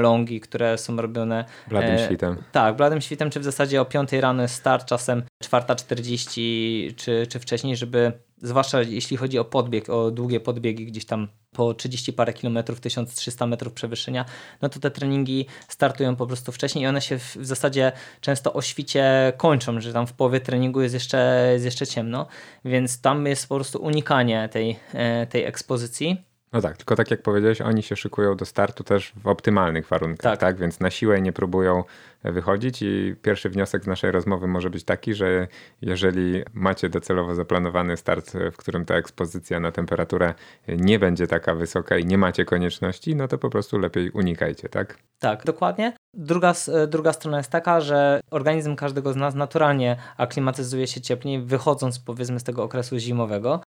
longi, które są robione bladym e, świtem. Tak, bladym świtem, czy w zasadzie o 5 rano start, czasem 4.40 czy, czy wcześniej, żeby zwłaszcza jeśli chodzi o podbieg, o długie podbiegi gdzieś tam po 30 parę kilometrów, 1300 metrów przewyższenia, no to te treningi startują po prostu wcześniej i one się w, zasadzie często o świcie kończą, że tam w połowie treningu jest jeszcze, jest jeszcze ciemno, więc tam jest po prostu unikanie tej, e, tej ekspozycji. No tak, tylko tak jak powiedziałeś, oni się szykują do startu też w optymalnych warunkach, tak? tak? Więc na siłę nie próbują wychodzić i pierwszy wniosek z naszej rozmowy może być taki, że jeżeli macie docelowo zaplanowany start, w którym ta ekspozycja na temperaturę nie będzie taka wysoka i nie macie konieczności, no to po prostu lepiej unikajcie, tak? Tak, dokładnie. Druga, druga strona jest taka, że organizm każdego z nas naturalnie aklimatyzuje się cieplniej, wychodząc powiedzmy z tego okresu zimowego.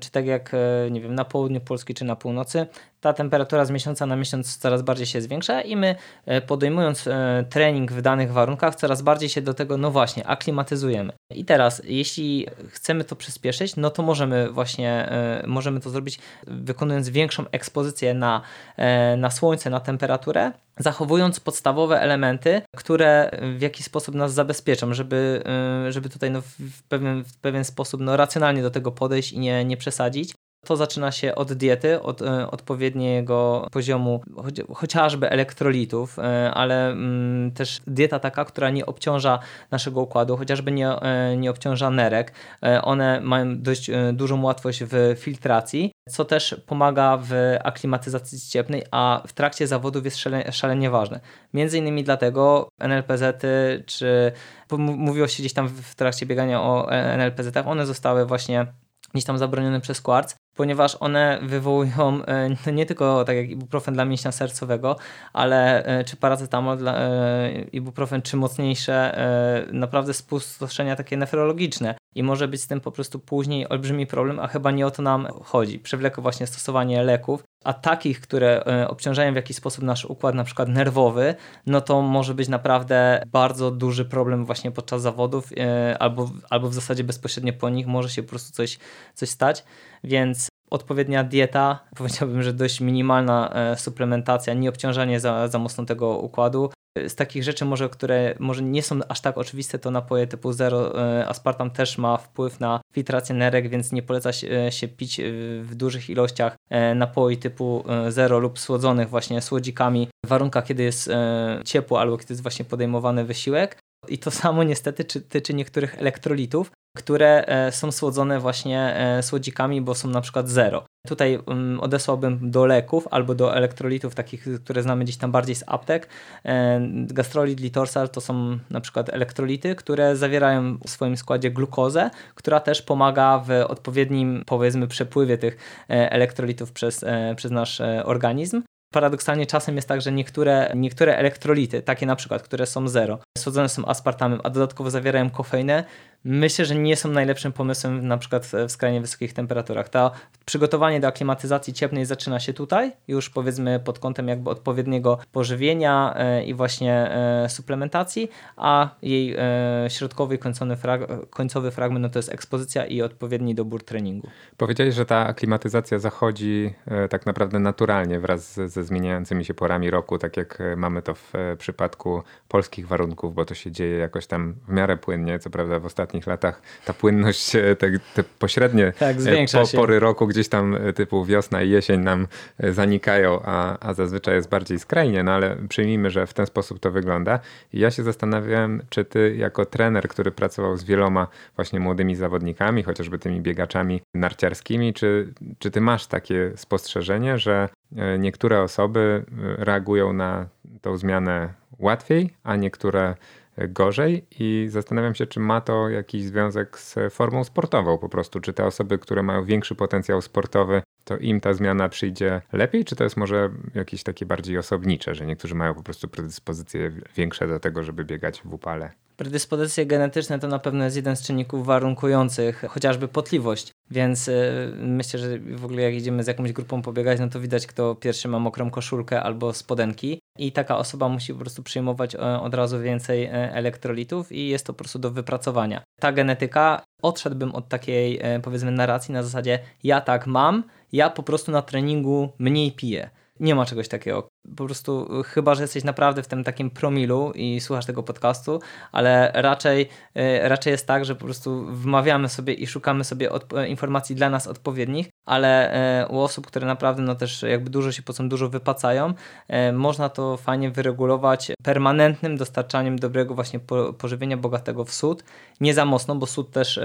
Czy tak jak e, nie wiem, na południu Polski czy na północy, ta temperatura z miesiąca na miesiąc coraz bardziej się zwiększa i my e, podejmując e, trening w danych warunkach coraz bardziej się do tego, no właśnie, aklimatyzujemy. I teraz, jeśli chcemy to przyspieszyć, no to możemy właśnie, możemy to zrobić wykonując większą ekspozycję na, na słońce, na temperaturę, zachowując podstawowe elementy, które w jakiś sposób nas zabezpieczą, żeby, y, żeby tutaj no w, pewien, w pewien sposób no racjonalnie do tego podejść i nie, nie przesadzić. To zaczyna się od diety, od y, odpowiedniego poziomu chociażby elektrolitów, y, ale mm, też dieta taka, która nie obciąża naszego układu, chociażby nie, nie obciąża nerek. One mają dość dużą łatwość w filtracji, co też pomaga w aklimatyzacji cieplnej, a w trakcie zawodów jest szalenie, szalenie ważne. Między innymi dlatego NLPZ-y, czy mówiło się gdzieś tam w trakcie biegania o NLPZ-ach, one zostały właśnie gdzieś tam zabronione przez Quartz, ponieważ one wywołują e, nie tylko tak jak ibuprofen dla mięśnia sercowego, ale e, czy paracetamol dla e, ibuprofen, czy mocniejsze, naprawdę spustoszenia takie nefrologiczne i może być z tym po prostu później olbrzymi problem, a chyba nie o to nam chodzi. Przewlekłe właśnie stosowanie leków, a takich, które obciążają w jakiś sposób nasz układ na przykład nerwowy, no to może być naprawdę bardzo duży problem właśnie podczas zawodów albo, albo w zasadzie bezpośrednio po nich może się po prostu coś, coś stać, więc odpowiednia dieta, powiedziałbym, że dość minimalna e, suplementacja, nie obciążanie za, za mocno tego układu. Z takich rzeczy może, które może nie są aż tak oczywiste, to napoje typu zero e, aspartam też ma wpływ na filtrację nerek, więc nie poleca się, się pić w dużych ilościach napoi typu zero lub słodzonych właśnie słodzikami w warunkach, kiedy jest ciepło albo kiedy jest właśnie podejmowany wysiłek. I to samo niestety tyczy niektórych elektrolitów, które e, są słodzone właśnie e, słodzikami, bo są na przykład zero. Tutaj mm, odesłałbym do leków albo do elektrolitów, takich, które znamy gdzieś tam bardziej z aptek. E, gastrolit, litorsal to są na przykład elektrolity, które zawierają w swoim składzie glukozę, która też pomaga w odpowiednim, powiedzmy, przepływie tych elektrolitów przez, przez nasz organizm. Paradoksalnie czasem jest tak, że niektóre, niektóre elektrolity, takie na przykład, które są zero, słodzone są aspartamem, a dodatkowo zawierają kofeinę, myślę, że nie są najlepszym pomysłem na przykład w skrajnie wysokich temperaturach. To przygotowanie do aklimatyzacji cieplnej zaczyna się tutaj, już powiedzmy pod kątem jakby odpowiedniego pożywienia e, i właśnie e, suplementacji, a jej e, środkowy końcowy, frag końcowy fragment no to jest ekspozycja i odpowiedni dobór treningu. Powiedziałeś, że ta aklimatyzacja zachodzi tak naprawdę naturalnie wraz ze zmieniającymi się porami roku, tak jak mamy to w przypadku polskich warunków, bo to się dzieje jakoś tam w miarę płynnie, co prawda w ostatnich ostatnich latach ta płynność, e, te, te pośrednie tak, e, po, pory roku gdzieś tam e, typu wiosna i jesień nam zanikają, a, a zazwyczaj jest bardziej skrajnie, no ale przyjmijmy, że w ten sposób to wygląda. I ja się zastanawiałem, czy ty jako trener, który pracował z wieloma właśnie młodymi zawodnikami, chociażby tymi biegaczami narciarskimi, czy, czy ty masz takie spostrzeżenie, że niektóre osoby reagują na tą zmianę łatwiej, a niektóre gorzej i zastanawiam się, czy ma to jakiś związek z formą sportową po prostu. Czy te osoby, które mają większy potencjał sportowy, to im ta zmiana przyjdzie lepiej, czy to jest może jakieś takie bardziej osobnicze, że niektórzy mają po prostu predyspozycje większe do tego, żeby biegać w upale? Predyspozycje genetyczne to na pewno jest jeden z czynników warunkujących chociażby potliwość, więc y, myślę, że w ogóle jak idziemy z jakąś grupą pobiegać, no to widać kto pierwszy ma mokrą koszulkę albo spodenki i taka osoba musi po prostu przyjmować e, od razu więcej e, elektrolitów i jest to po prostu do wypracowania. Ta genetyka, odszedłbym od takiej e, powiedzmy narracji na zasadzie ja tak mam, ja po prostu na treningu mniej piję. Nie ma czegoś takiego. Po prostu y, chyba, że jesteś naprawdę w tym takim promilu i słuchasz tego podcastu, ale raczej, y, raczej jest tak, że po prostu wmawiamy sobie i szukamy sobie e, informacji dla nas odpowiednich, ale e, u osób, które naprawdę no też jakby dużo się pocą, dużo wypacają, e, można to fajnie wyregulować permanentnym dostarczaniem dobrego właśnie pożywienia bogatego w sód. Nie za mocno, bo sód też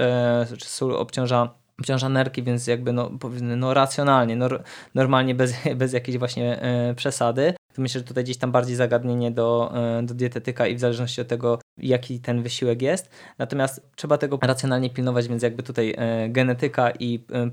sól obciąża obciąża nerki, więc jakby no, powiedzmy, no racjonalnie, no, normalnie bez, bez jakiejś właśnie e, przesady. Myślę, że tutaj gdzieś tam bardziej zagadnienie do, e, do dietetyka i w zależności od tego, jaki ten wysiłek jest. Natomiast trzeba tego racjonalnie pilnować, więc jakby tutaj e, genetyka i e,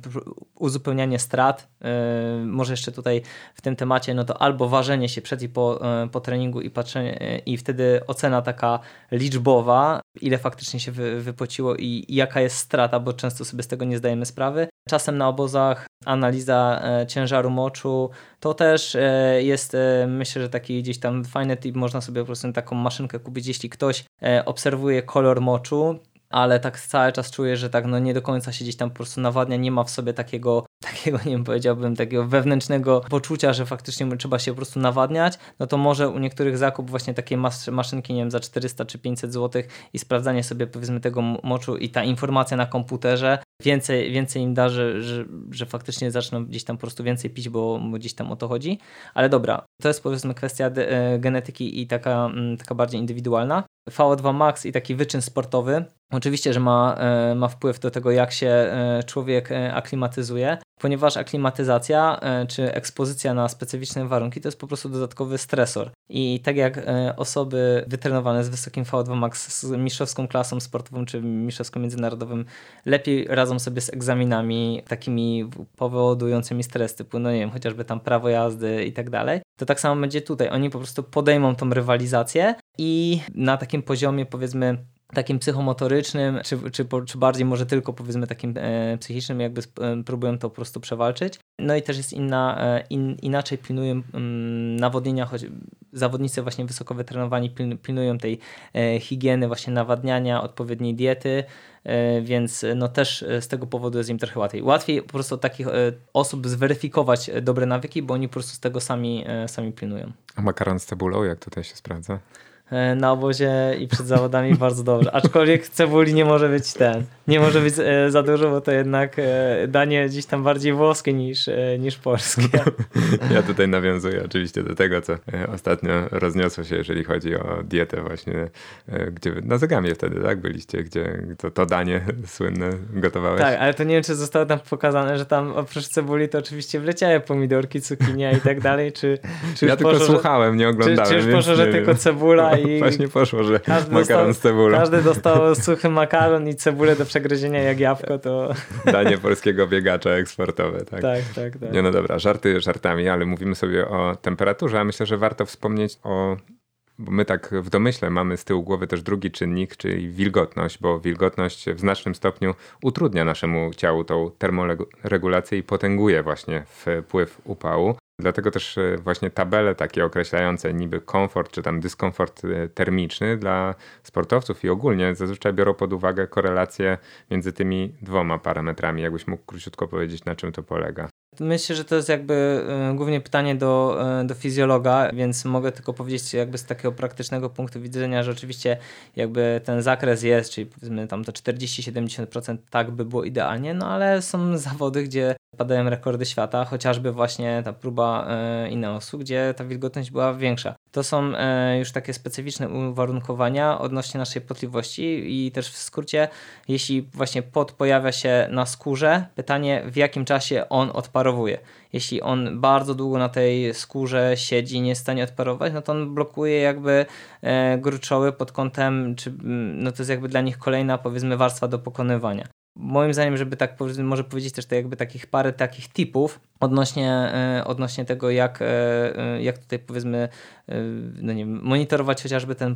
uzupełnianie strat, e, może jeszcze tutaj w tym temacie, no to albo ważenie się przed i po, po treningu i patrzenie i wtedy ocena taka liczbowa, ile faktycznie się wy, wypociło i, i jaka jest strata, bo często sobie z tego nie zdajemy sprawy. Czasem na obozach analiza ciężaru moczu, to też e, jest e, myślę, że taki gdzieś tam fajny tip, można sobie po prostu taką maszynkę kupić, jeśli ktoś obserwuje kolor moczu, ale tak cały czas czuję, że tak no nie do końca się gdzieś tam po prostu nawadnia, nie ma w sobie takiego, takiego nie wiem, powiedziałbym, takiego wewnętrznego poczucia, że faktycznie trzeba się po prostu nawadniać, no to może u niektórych zakup właśnie takiej mas maszynki, nie wiem, za 400 czy 500 zł i sprawdzanie sobie powiedzmy tego moczu i ta informacja na komputerze więcej, więcej im da, że, że, że faktycznie zaczną gdzieś tam po prostu więcej pić, bo, gdzieś tam o to chodzi. Ale dobra, to jest powiedzmy kwestia e, genetyki i taka, taka bardziej indywidualna. VO2 max i taki wyczyn sportowy Oczywiście, że ma, e, ma wpływ do tego, jak się e, człowiek e, aklimatyzuje, ponieważ aklimatyzacja czy ekspozycja na specyficzne warunki to jest po prostu dodatkowy stresor. I tak jak osoby wytrenowane z wysokim VO2 max, z mistrzowską klasą sportową czy mistrzowską międzynarodowym lepiej radzą sobie z egzaminami takimi powodującymi stres, typu, no nie wiem, chociażby tam prawo jazdy i tak dalej, to tak samo będzie tutaj. Oni po prostu podejmą tą rywalizację i na takim poziomie powiedzmy takim psychomotorycznym, czy, czy, czy bardziej może tylko powiedzmy takim e, psychicznym, jakby e, próbują to po prostu przewalczyć. No i też jest inna, e, in, inaczej pilnują mm, nawodnienia, choć zawodnicy właśnie wysoko wytrenowani pilnują tej e, higieny, właśnie nawadniania, odpowiedniej diety, więc no też z tego powodu jest im trochę łatwiej. Łatwiej po prostu takich osób zweryfikować dobre nawyki, bo oni po prostu z tego sami, sami pilnują. A makaron z cebulą, jak tutaj się sprawdza? E, na obozie i przed zawodami bardzo dobrze. Aczkolwiek cebuli nie może być ten, nie może być e, za dużo, bo to jednak e, danie gdzieś tam bardziej włoskie niż, niż polskie. Ja tutaj nawiązuję oczywiście do tego, co ostatnio rozniosło się, jeżeli chodzi o dietę właśnie, gdzie na Zagamie wtedy, tak, byliście, gdzie to, to danie słynne gotowałeś. Tak, ale to nie wiem, czy zostało tam pokazane, że tam oprócz cebuli to oczywiście wleciały pomidorki, cukinia i tak dalej, czy... czy ja tylko poszło, słuchałem, nie oglądałem. Czy, czy już poszło, że tylko cebula i Właśnie poszło, że makaron dostał, z cebulą. Każdy dostał suchy makaron i cebulę do przegryzienia jak jabłko, to... Danie polskiego biegacza eksportowe, tak? Tak, tak, tak. Nie, no dobra, żarty żartami, ale mówimy sobie o temperaturze, a myślę, że warto wspomnieć o bo my tak w domyśle mamy z tyłu głowy też drugi czynnik, czyli wilgotność, bo wilgotność w znacznym stopniu utrudnia naszemu ciału tą termoregulację i potęguje właśnie wpływ upału. Dlatego też e, właśnie tabele takie określające niby komfort czy tam dyskomfort e, termiczny dla sportowców i ogólnie zazwyczaj biorą pod uwagę korelację między tymi dwoma parametrami. Jakbyś mógł króciutko powiedzieć, na czym to polega? Myślę, że to jest jakby y, głównie pytanie do, y, do fizjologa, więc mogę tylko powiedzieć jakby z takiego praktycznego punktu widzenia, że oczywiście jakby ten zakres jest, czyli powiedzmy tam to 40-70% tak by było idealnie, no ale są zawody, gdzie padają rekordy świata, chociażby właśnie ta próba y, Ineosu, gdzie ta wilgotność była większa. To są już takie specyficzne uwarunkowania odnośnie naszej potliwości i też w skrócie, jeśli właśnie pot pojawia się na skórze, pytanie w jakim czasie on odparuje odparowuje. Jeśli on bardzo długo na tej skórze siedzi, nie jest w stanie odparować, no to on blokuje jakby e, gruczoły pod kątem, czy no to jest jakby dla nich kolejna powiedzmy warstwa do pokonywania. Moim zdaniem, żeby tak może powiedzieć też to jakby takich parę takich tipów odnośnie, e, odnośnie tego, jak, e, jak tutaj powiedzmy no nie wiem, monitorować chociażby ten,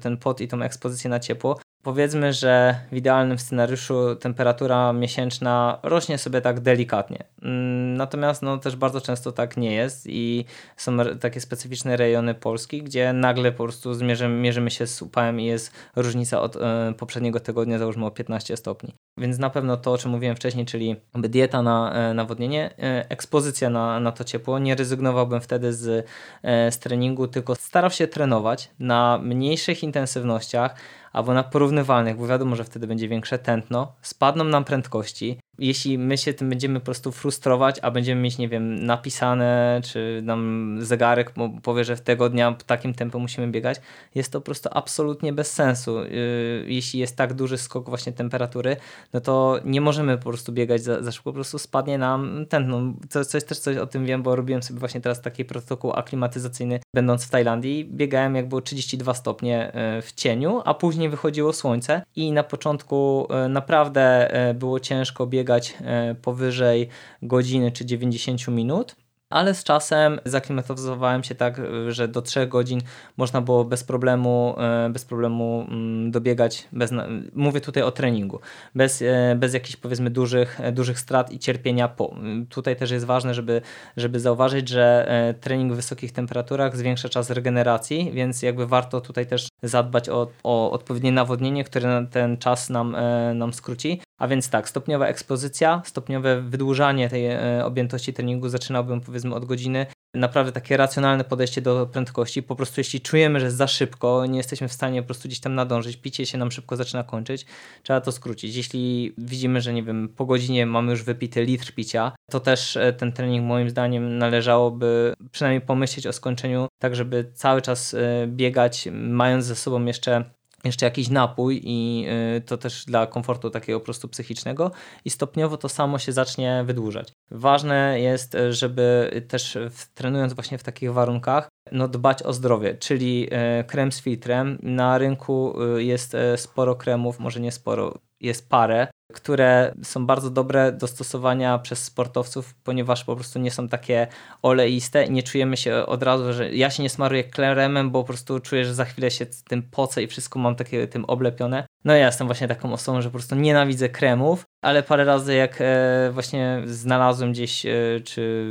ten pot i tą ekspozycję na ciepło. Powiedzmy, że w idealnym scenariuszu temperatura miesięczna rośnie sobie tak delikatnie. Mm, natomiast no, też bardzo często tak nie jest i są takie specyficzne rejony Polski, gdzie nagle po prostu zmierzymy, mierzymy się z upałem i jest różnica od e, poprzedniego tygodnia, załóżmy o 15 stopni. Więc na pewno to, o czym mówiłem wcześniej, czyli dieta na e, nawodnienie, e, ekspozycja na, na to ciepło. Nie rezygnowałbym wtedy z, z treningu, tylko starał się trenować na mniejszych intensywnościach, albo na porównywalnych, bo wiadomo, że wtedy będzie większe tętno, spadną nam prędkości, jeśli my się tym będziemy po prostu frustrować, a będziemy mieć, nie wiem, napisane, czy nam zegarek powie, że w tego dnia takim tempem musimy biegać, jest to po prostu absolutnie bez sensu. Yy, jeśli jest tak duży skok właśnie temperatury, no to nie możemy po prostu biegać za, za szybko, po prostu spadnie nam tętno. To jest też coś o tym wiem, bo robiłem sobie właśnie teraz taki protokół aklimatyzacyjny, będąc w Tajlandii. Biegałem jak było 32 stopnie yy, w cieniu, a później wychodziło słońce i na początku yy, naprawdę było ciężko biegać biegać e, powyżej godziny czy 90 minut ale z czasem zaklimatyzowałem się tak, że do 3 godzin można było bez problemu, e, bez problemu mm, dobiegać, bez, mówię tutaj o treningu, bez, e, bez jakichś powiedzmy dużych, dużych strat i cierpienia. Po. Tutaj też jest ważne, żeby, żeby zauważyć, że trening w wysokich temperaturach zwiększa czas regeneracji, więc jakby warto tutaj też zadbać o, o odpowiednie nawodnienie, które ten czas nam, nam skróci. A więc tak, stopniowa ekspozycja, stopniowe wydłużanie tej e, objętości treningu zaczynałbym powiedzmy od godziny. Naprawdę takie racjonalne podejście do prędkości. Po prostu jeśli czujemy, że za szybko, nie jesteśmy w stanie po prostu gdzieś tam nadążyć, picie się nam szybko zaczyna kończyć, trzeba to skrócić. Jeśli widzimy, że nie wiem, po godzinie mamy już wypity litr picia, to też e, ten trening moim zdaniem należałoby przynajmniej pomyśleć o skończeniu, tak żeby cały czas e, biegać, mając ze sobą jeszcze jeszcze jakiś napój i y, to też dla komfortu takiego po prostu psychicznego i stopniowo to samo się zacznie wydłużać. Ważne jest, żeby też trenując właśnie w takich warunkach, no dbać o zdrowie, czyli y, krem z filtrem. Na rynku y, jest sporo kremów, może nie sporo, jest parę, które są bardzo dobre do stosowania przez sportowców, ponieważ po prostu nie są takie oleiste i nie czujemy się od razu, że ja się nie smaruję kremem, bo po prostu czuję, że za chwilę się tym pocę i wszystko mam takie tym oblepione. No ja jestem właśnie taką osobą, że po prostu nienawidzę kremów, ale parę razy jak e, właśnie znalazłem gdzieś, e, czy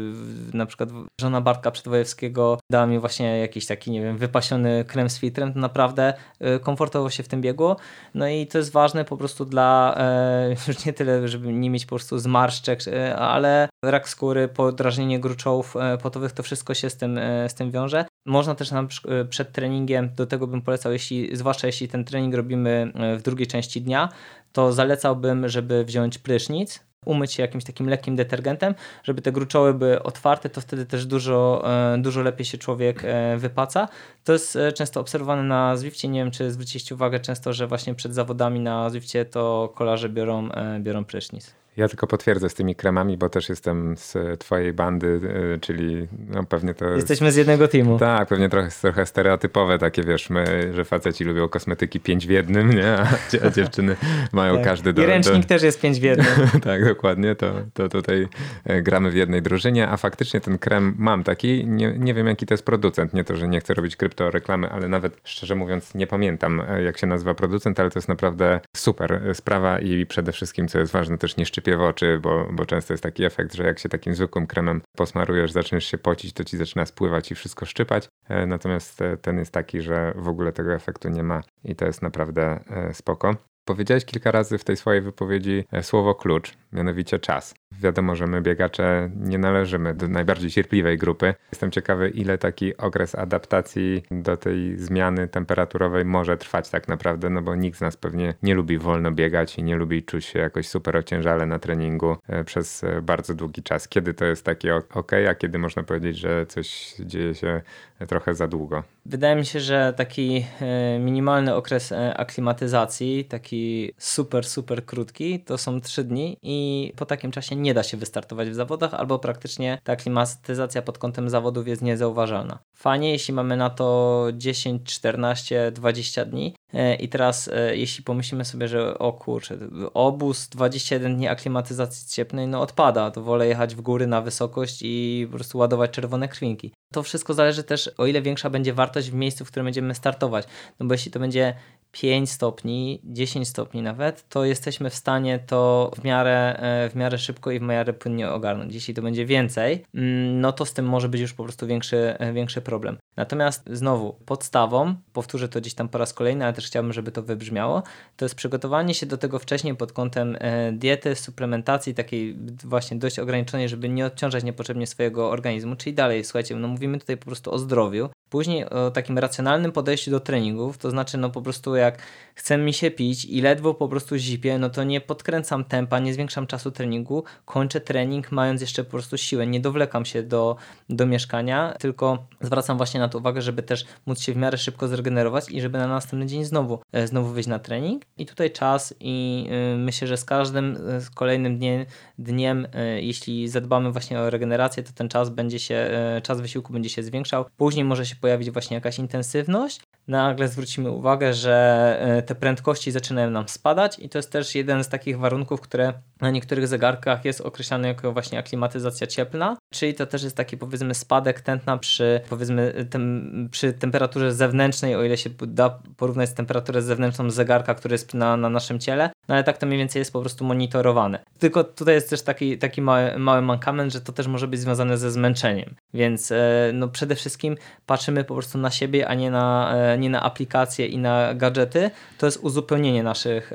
na przykład żona Bartka Przedwojewskiego dała mi właśnie jakiś taki, nie wiem, wypasiony krem z filtrem, to naprawdę e, komfortowo się w tym biegło. No i to jest ważne po prostu dla, już nie tyle, żeby nie mieć po prostu zmarszczek, ale rak skóry, podrażnienie gruczołów potowych, to wszystko się z tym, z tym wiąże. Można też nam przed treningiem, do tego bym polecał, jeśli, zwłaszcza jeśli ten trening robimy w drugiej części dnia, to zalecałbym, żeby wziąć prysznic, umyć się jakimś takim lekkim detergentem, żeby te gruczoły były otwarte, to wtedy też dużo, e, dużo lepiej się człowiek e, wypaca. To jest e, często obserwowane na Zwifcie, nie wiem czy zwróciliście uwagę często, że właśnie przed zawodami na Zwifcie to kolarze biorą, biorą prysznic. Ja tylko potwierdzę z tymi kremami, bo też jestem z twojej bandy, y, czyli no pewnie to... Jesteśmy z jednego teamu. Tak, pewnie trochę, trochę stereotypowe takie, wiesz, my, że faceci lubią kosmetyki pięć w jednym, nie? A, a dziewczyny mają tak. każdy do... I ręcznik do... też jest pięć w jednym. tak, dokładnie, to, to tutaj e, gramy w jednej drużynie, a faktycznie ten krem mam taki, nie, nie wiem jaki to jest producent, nie to, że nie chcę robić kryptoreklamy, ale nawet szczerze mówiąc nie pamiętam e, jak się nazywa producent, ale to jest naprawdę super sprawa i przede wszystkim, co jest ważne, też nie szczypie szczypie w oczy, bo, bo często jest taki efekt, że jak się takim zwykłym kremem posmarujesz, zaczniesz się pocić, to ci zaczyna spływać i wszystko szczypać. E, natomiast e, ten jest taki, że w ogóle tego efektu nie ma i to jest naprawdę e, spoko. Powiedziałeś kilka razy w tej swojej wypowiedzi słowo klucz, mianowicie czas. Wiadomo, że my biegacze nie należymy do najbardziej cierpliwej grupy. Jestem ciekawy, ile taki okres adaptacji do tej zmiany temperaturowej może trwać tak naprawdę, no bo nikt z nas pewnie nie lubi wolno biegać i nie lubi czuć się jakoś super ociężale na treningu e, przez e, bardzo długi czas. Kiedy to jest takie ok, a kiedy można powiedzieć, że coś dzieje się trochę za długo? Wydaje mi się, że taki e, minimalny okres aklimatyzacji, taki super, super krótki, to są 3 dni i po takim czasie nie da się wystartować w zawodach, albo praktycznie ta klimatyzacja pod kątem zawodów jest niezauważalna. Fajnie, jeśli mamy na to 10, 14, 20 dni, E, I teraz, e, jeśli pomyślimy sobie, że o kurczę, obóz 21 dni aklimatyzacji cieplnej, no odpada, to wolę jechać w góry na wysokość i po prostu ładować czerwone krwinki. To wszystko zależy też, o ile większa będzie wartość w miejscu, w którym będziemy startować. No bo jeśli to będzie 5 stopni, 10 stopni nawet, to jesteśmy w stanie to w miarę, e, w miarę szybko i w miarę płynnie ogarnąć. Jeśli to będzie więcej, mm, no to z tym może być już po prostu większy, większy problem. Natomiast znowu podstawą, powtórzę to gdzieś tam po raz kolejny, ale też chciałbym, żeby to wybrzmiało, to jest przygotowanie się do tego wcześniej pod kątem e, diety, suplementacji takiej właśnie dość ograniczonej, żeby nie odciążać niepotrzebnie swojego organizmu, czyli dalej, słuchajcie, no mówimy tutaj po prostu o zdrowiu, Później o takim racjonalnym podejściu do treningów, to znaczy no po prostu jak chce mi się pić i ledwo po prostu zipię, no to nie podkręcam tempa, nie zwiększam czasu treningu, kończę trening mając jeszcze po prostu siłę, nie dowlekam się do, do mieszkania, tylko zwracam właśnie na to uwagę, żeby też móc się w miarę szybko zregenerować i żeby na następny dzień znowu, e, znowu wyjść na trening. I tutaj czas i y, myślę, że z każdym z kolejnym dniem, dniem jeśli zadbamy właśnie o regenerację, to ten czas będzie się, czas wysiłku będzie się zwiększał, później może się pojawić właśnie jakaś intensywność, nagle zwrócimy uwagę, że e, te prędkości zaczynają nam spadać i to jest też jeden z takich warunków, które na niektórych zegarkach jest określany jako właśnie aklimatyzacja cieplna, czyli to też jest taki powiedzmy spadek tętna przy powiedzmy tem, przy temperaturze zewnętrznej, o ile się da porównać z temperaturą zewnętrzną zegarka, który jest na, na naszym ciele, no ale tak to mniej więcej jest po prostu monitorowane. Tylko tutaj jest też taki, taki mały, mały mankament, że to też może być związane ze zmęczeniem, więc e, no przede wszystkim patrzymy po prostu na siebie, a nie na, e, nie na aplikacje i na gadżety, to jest uzupełnienie naszych,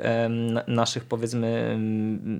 naszych powiedzmy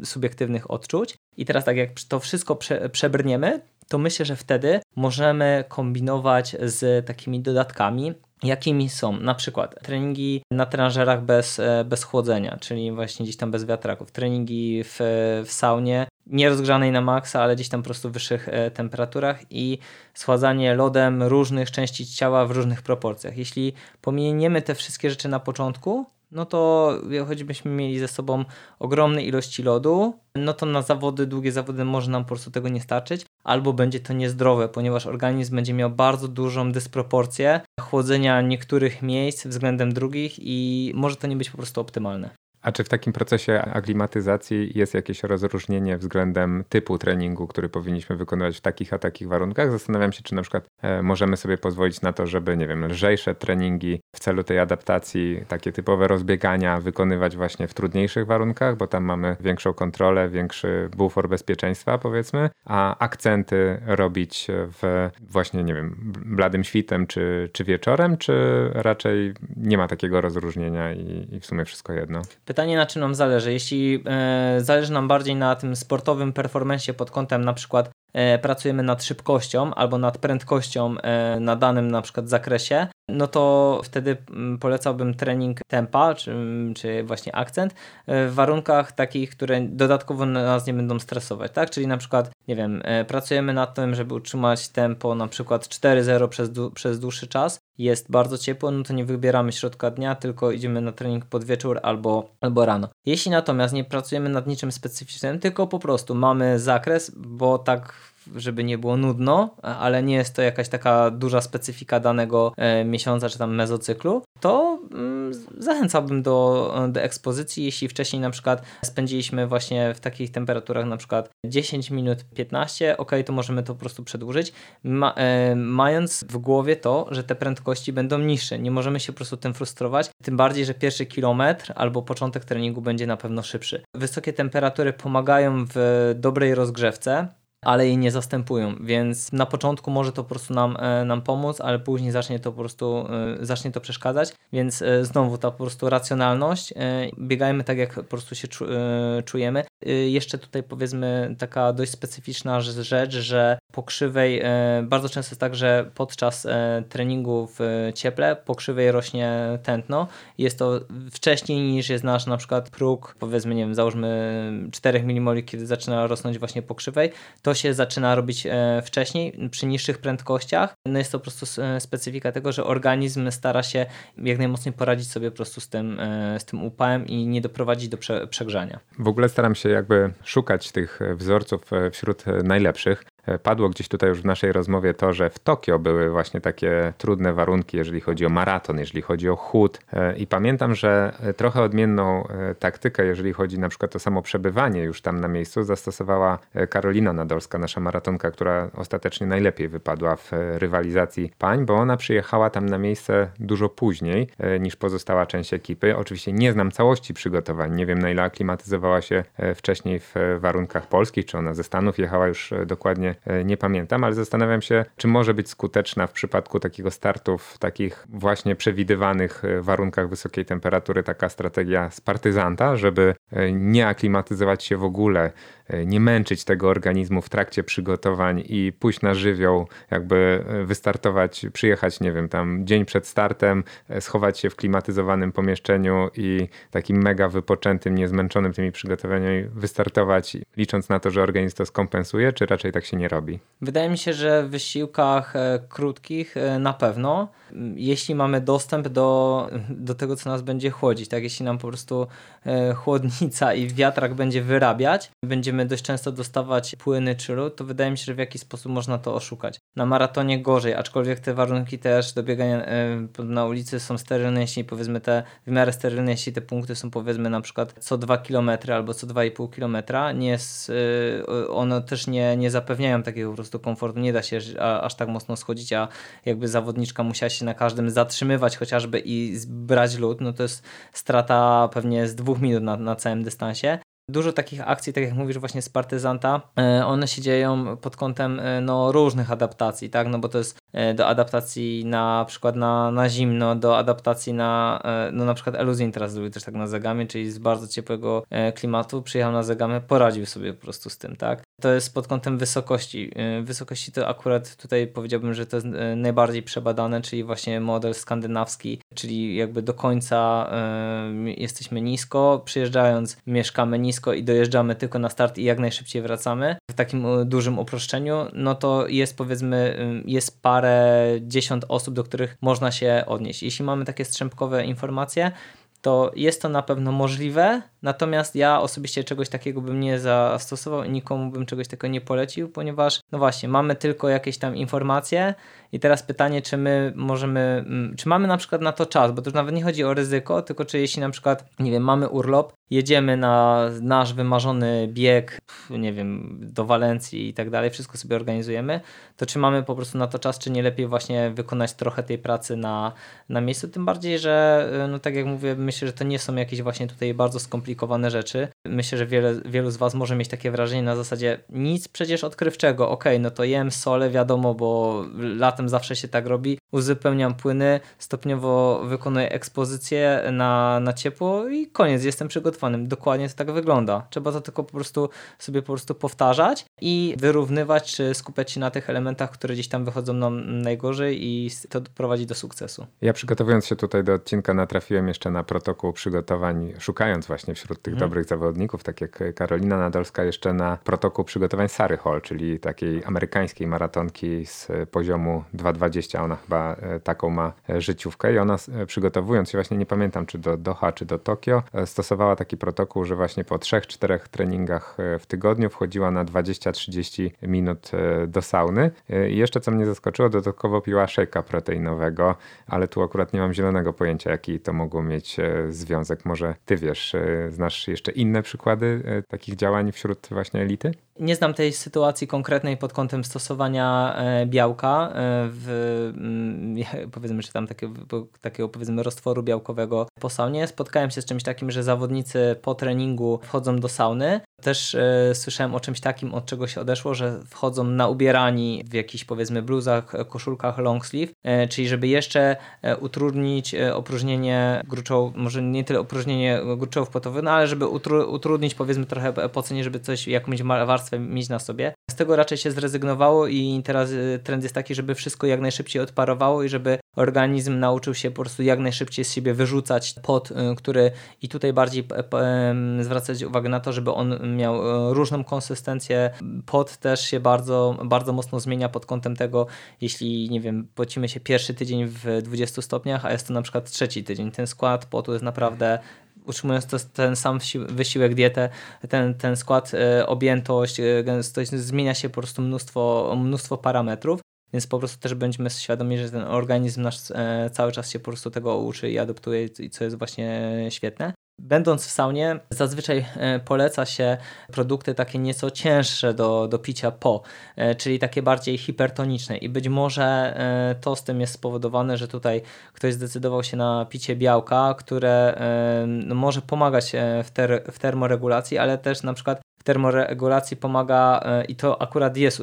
subiektywnych odczuć. I teraz tak jak to wszystko prze, przebrniemy, to myślę, że wtedy możemy kombinować z takimi dodatkami, jakimi są na przykład treningi na trenażerach bez, e, bez chłodzenia, czyli właśnie gdzieś tam bez wiatraków, treningi w, w saunie, nie rozgrzanej na maksa, ale gdzieś tam po prostu w wyższych e, temperaturach i schładzanie lodem różnych części ciała w różnych proporcjach. Jeśli pominiemy te wszystkie rzeczy na początku, no to choćbyśmy mieli ze sobą ogromne ilości lodu, no to na zawody, długie zawody może nam po prostu tego nie starczyć, albo będzie to niezdrowe, ponieważ organizm będzie miał bardzo dużą dysproporcję chłodzenia niektórych miejsc względem drugich i może to nie być po prostu optymalne. A czy w takim procesie aklimatyzacji jest jakieś rozróżnienie względem typu treningu, który powinniśmy wykonywać w takich a takich warunkach? Zastanawiam się, czy na przykład e, możemy sobie pozwolić na to, żeby, nie wiem, lżejsze treningi w celu tej adaptacji, takie typowe rozbiegania wykonywać właśnie w trudniejszych warunkach, bo tam mamy większą kontrolę, większy bufor bezpieczeństwa, powiedzmy, a akcenty robić w właśnie, nie wiem, bladym świtem czy, czy wieczorem, czy raczej nie ma takiego rozróżnienia i, i w sumie wszystko jedno? Pytanie na czym nam zależy. Jeśli e, zależy nam bardziej na tym sportowym performensie pod kątem na przykład e, pracujemy nad szybkością albo nad prędkością e, na danym na przykład zakresie, no to wtedy mm, polecałbym trening tempa, czy, czy właśnie akcent e, w warunkach takich, które dodatkowo nas nie będą stresować, tak? Czyli na przykład, nie wiem, e, pracujemy nad tym, żeby utrzymać tempo na przykład 4-0 przez, przez dłuższy czas, jest bardzo ciepło, no to nie wybieramy środka dnia, tylko idziemy na trening pod wieczór albo, albo rano. Jeśli natomiast nie pracujemy nad niczym specyficznym, tylko po prostu mamy zakres, bo tak żeby nie było nudno, ale nie jest to jakaś taka duża specyfika danego e, miesiąca czy tam mezocyklu, to mm, zachęcałbym do, do ekspozycji, jeśli wcześniej na przykład spędziliśmy właśnie w takich temperaturach na przykład 10 minut 15, ok, to możemy to po prostu przedłużyć, ma, e, mając w głowie to, że te prędkości będą niższe. Nie możemy się po prostu tym frustrować, tym bardziej, że pierwszy kilometr albo początek treningu będzie na pewno szybszy. Wysokie temperatury pomagają w dobrej rozgrzewce, ale jej nie zastępują, więc na początku może to po prostu nam, e, nam pomóc, ale później zacznie to po prostu e, zacznie to przeszkadzać, więc e, znowu ta po prostu racjonalność, biegajmy tak jak po prostu się czujemy. Jeszcze tutaj powiedzmy taka dość specyficzna rzecz, że po krzywej bardzo często jest tak, że podczas treningu w cieple po krzywej rośnie tętno. Jest to wcześniej niż jest nasz na przykład próg, powiedzmy nie wiem, załóżmy 4 mmol, kiedy zaczyna rosnąć właśnie po krzywej, to się zaczyna robić wcześniej, przy niższych prędkościach. No jest to po prostu specyfika tego, że organizm stara się jak najmocniej poradzić sobie po prostu z tym, z tym upałem i nie doprowadzić do prze, przegrzania. W ogóle staram się jakby szukać tych wzorców wśród najlepszych. Padło gdzieś tutaj już w naszej rozmowie to, że w Tokio były właśnie takie trudne warunki, jeżeli chodzi o maraton, jeżeli chodzi o chód. E, I pamiętam, że trochę odmienną e, taktykę, jeżeli chodzi na przykład o samo przebywanie już tam na miejscu, zastosowała e, Karolina Nadolska, nasza maratonka, która ostatecznie najlepiej wypadła w rywalizacji pań, bo ona przyjechała tam na miejsce dużo później niż pozostała część ekipy. Oczywiście nie znam całości przygotowań, nie wiem na ile aklimatyzowała się wcześniej w warunkach polskich, czy ona ze Stanów jechała już dokładnie E, nie pamiętam, ale zastanawiam się, czy może być skuteczna w przypadku takiego startu w takich właśnie przewidywanych e, warunkach wysokiej temperatury taka strategia z partyzanta, żeby e, nie aklimatyzować się w ogóle, nie męczyć tego organizmu w trakcie przygotowań i pójść na żywioł, jakby wystartować, przyjechać, nie wiem, tam dzień przed startem, schować się w klimatyzowanym pomieszczeniu i takim mega wypoczętym, niezmęczonym tymi przygotowaniami wystartować, licząc na to, że organizm to skompensuje, czy raczej tak się nie robi? Wydaje mi się, że w wysiłkach e, krótkich e, na pewno, jeśli mamy dostęp do, do tego, co nas będzie chłodzić, tak? Jeśli nam po prostu e, chłodnica i wiatrak będzie wyrabiać, będziemy dość często dostawać płyny czy lód, to wydaje mi się, że w jakiś sposób można to oszukać. Na maratonie gorzej, aczkolwiek te warunki też do biegania na ulicy są sterylne, jeśli powiedzmy te w miarę sterylne, jeśli te punkty są powiedzmy na przykład co 2 km albo co 2,5 km, nie jest, one też nie, nie zapewniają takiego po prostu komfortu, nie da się aż tak mocno schodzić, a jakby zawodniczka musiała się na każdym zatrzymywać chociażby i brać lód, no to jest strata pewnie z dwóch minut na, na całym dystansie. Dużo takich akcji, tak jak mówisz właśnie z partyzanta, e, one się dzieją pod kątem e, no, różnych adaptacji, tak, no bo to jest do adaptacji na przykład na, na zimno, do adaptacji na, no na przykład Eluzin teraz zrobił też tak na Zegamie, czyli z bardzo ciepłego klimatu, przyjechał na Zegamę, poradził sobie po prostu z tym, tak. To jest pod kątem wysokości. Wysokości to akurat tutaj powiedziałbym, że to jest najbardziej przebadane, czyli właśnie model skandynawski, czyli jakby do końca jesteśmy nisko, przyjeżdżając mieszkamy nisko, i dojeżdżamy tylko na start i jak najszybciej wracamy, w takim e, dużym uproszczeniu, no to jest powiedzmy, jest parę dziesiąt osób, do których można się odnieść. Jeśli mamy takie strzępkowe informacje, to jest to na pewno możliwe, natomiast ja osobiście czegoś takiego bym nie zastosował i nikomu bym czegoś takiego nie polecił, ponieważ no właśnie, mamy tylko jakieś tam informacje i teraz pytanie, czy my możemy, mm, czy mamy na przykład na to czas, bo to już nawet nie chodzi o ryzyko, tylko czy jeśli na przykład, nie wiem, mamy urlop, jedziemy na nasz wymarzony bieg, nie wiem, do Walencji i tak dalej, wszystko sobie organizujemy, to czy mamy po prostu na to czas, czy nie lepiej właśnie wykonać trochę tej pracy na, na miejscu, tym bardziej, że no tak jak mówię, myślę, że to nie są jakieś właśnie tutaj bardzo skomplikowane rzeczy. Myślę, że wiele, wielu z Was może mieć takie wrażenie na zasadzie nic przecież odkrywczego, ok, no to jem sole, wiadomo, bo latem zawsze się tak robi, uzupełniam płyny, stopniowo wykonuję ekspozycję na, na ciepło i koniec, jestem przygotowanym. Dokładnie to tak wygląda. Trzeba to tylko po prostu sobie po prostu powtarzać i wyrównywać, czy skupiać się na tych elementach, które gdzieś tam wychodzą nam najgorzej i to prowadzi do sukcesu. Ja przygotowując się tutaj do odcinka natrafiłem jeszcze na protokół przygotowań, szukając właśnie wśród tych mhm. dobrych zawodników, tak jak Karolina Nadolska, jeszcze na protokół przygotowań Sary Hall, czyli takiej amerykańskiej maratonki z poziomu 2,20. Ona chyba e, taką ma e, życiówkę i ona e, przygotowując się właśnie, nie pamiętam czy do Doha, czy do Tokio, stosowała taki protokół, że właśnie po 3-4 treningach w tygodniu wchodziła na 20-30 minut do sauny. I jeszcze co mnie zaskoczyło, dodatkowo piła szejka proteinowego, ale tu akurat nie mam zielonego pojęcia, jaki to mogło mieć związek. Może ty wiesz, znasz jeszcze inne przykłady takich działań wśród właśnie elity? Nie znam tej sytuacji konkretnej pod kątem stosowania białka w, mm, powiedzmy, czy tam takiego, takiego powiedzmy roztworu białkowego po saunie. Spotkałem się z czymś takim, że zawodnicy po treningu wchodzą do sauny. Też e, słyszałem o czymś takim, od czego się odeszło, że wchodzą na ubierani w jakichś powiedzmy bluzach, koszulkach long sleeve, e, czyli żeby jeszcze e, utrudnić e, opróżnienie gruczołów, może nie tyle opróżnienie gruczołów potowych, no ale żeby utru, utrudnić powiedzmy trochę pocenie, żeby coś, jakąś warstwę warstwę mieć na sobie. Z tego raczej się zrezygnowało i teraz trend jest taki, żeby wszystko jak najszybciej odparowało i żeby organizm nauczył się po prostu jak najszybciej z siebie wyrzucać pot, który i tutaj bardziej zwracać uwagę na to, żeby on miał różną konsystencję. Pot też się bardzo, bardzo mocno zmienia pod kątem tego, jeśli, nie wiem, pocimy się pierwszy tydzień w 20 stopniach, a jest to na przykład trzeci tydzień. Ten skład potu jest naprawdę utrzymując to, ten sam wysiłek, dietę, ten, ten skład, e, objętość, e, gęstość, zmienia się po prostu mnóstwo, mnóstwo parametrów. Więc po prostu też będziemy świadomi, że ten organizm nasz e, cały czas się po prostu tego uczy i adoptuje, i co jest właśnie świetne. Będąc w saunie, zazwyczaj e, poleca się produkty takie nieco cięższe do, do picia po, e, czyli takie bardziej hipertoniczne. I być może e, to z tym jest spowodowane, że tutaj ktoś zdecydował się na picie białka, które no, może pomagać w, ter, w termoregulacji, ale też na przykład termoregulacji pomaga i to akurat jest,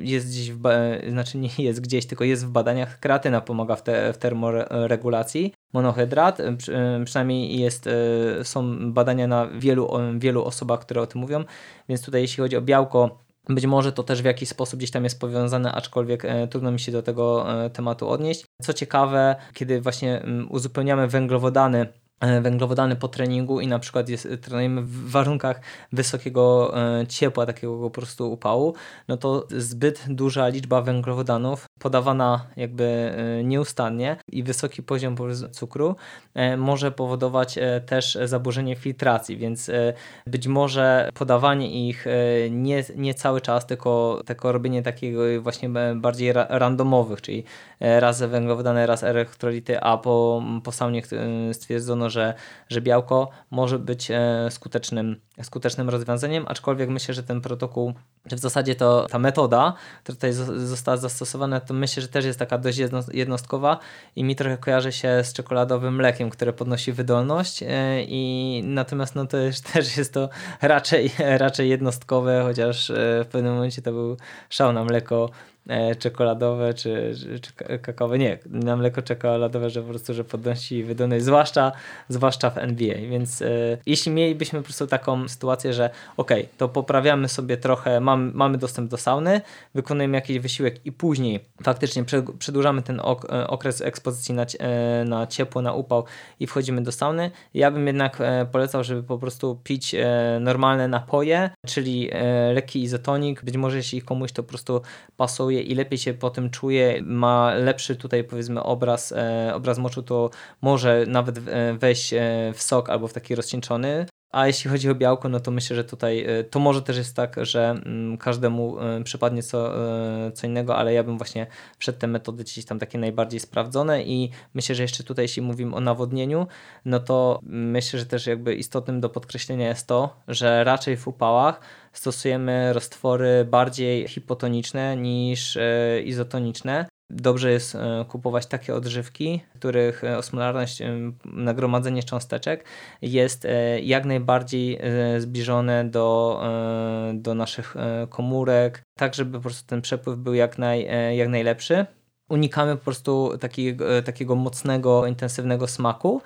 jest gdzieś, w, znaczy nie jest gdzieś, tylko jest w badaniach, kreatyna pomaga w, te, w termoregulacji monohydrat, e, e, przynajmniej jest, e, są badania na wielu, wielu osobach, które o tym mówią, więc tutaj jeśli chodzi o białko, być może to też w jakiś sposób gdzieś tam jest powiązane, aczkolwiek trudno mi się do tego tematu odnieść. Co ciekawe, kiedy właśnie mm, uzupełniamy węglowodany E, węglowodany po treningu i na przykład jest, trenujemy w warunkach wysokiego e, ciepła, takiego po prostu upału, no to zbyt duża liczba węglowodanów podawana jakby e, nieustannie i wysoki poziom cukru może powodować też zaburzenie filtracji, więc być może podawanie ich nie, nie cały czas, tylko, tylko robienie takiego właśnie bardziej randomowych, czyli raz węglowodany, raz elektrolity, a po, po saunie stwierdzono, że, że białko może być skutecznym, skutecznym rozwiązaniem, aczkolwiek myślę, że ten protokół, że w zasadzie to ta metoda, która tutaj została zastosowana, to myślę, że też jest taka dość jednostkowa i mi trochę kojarzy się z czekoladowym mlekiem, które podnosi wydolność e, i natomiast no to też jest to raczej, raczej jednostkowe, chociaż e, w pewnym momencie to był szał na mleko czekoladowe czy, czy, kakaowe. Nie, na mleko czekoladowe, że po prostu, że podnosi wydolność, zwłaszcza, zwłaszcza w NBA. Więc e, jeśli mielibyśmy po prostu taką sytuację, że ok, to poprawiamy sobie trochę, mam, mamy dostęp do sauny, wykonujemy jakiś wysiłek i później faktycznie przedłużamy ten ok, e, okres ekspozycji na, e, na ciepło, na upał i wchodzimy do sauny. Ja bym jednak e, polecał, żeby po prostu pić e, normalne napoje, czyli lekki izotonik. Być może jeśli komuś to po prostu pasuje, i lepiej się po tym czuje, ma lepszy tutaj powiedzmy obraz, e, obraz moczu, to może nawet e, wejść e, w sok albo w taki rozcieńczony. A jeśli chodzi o białko, no to myślę, że tutaj to może też jest tak, że mm, każdemu przypadnie co, co innego, ale ja bym właśnie przed te metody gdzieś tam takie najbardziej sprawdzone i myślę, że jeszcze tutaj jeśli mówimy o nawodnieniu, no to myślę, że też jakby istotnym do podkreślenia jest to, że raczej w upałach stosujemy roztwory bardziej hipotoniczne niż e, izotoniczne. Dobrze jest e, kupować takie odżywki, których e, osmolarność, nagromadzenie cząsteczek jest jak najbardziej zbliżone do, do naszych komórek, tak żeby po prostu ten przepływ był jak, naj, jak najlepszy. Unikamy po prostu takiego, takiego mocnego, intensywnego smaku,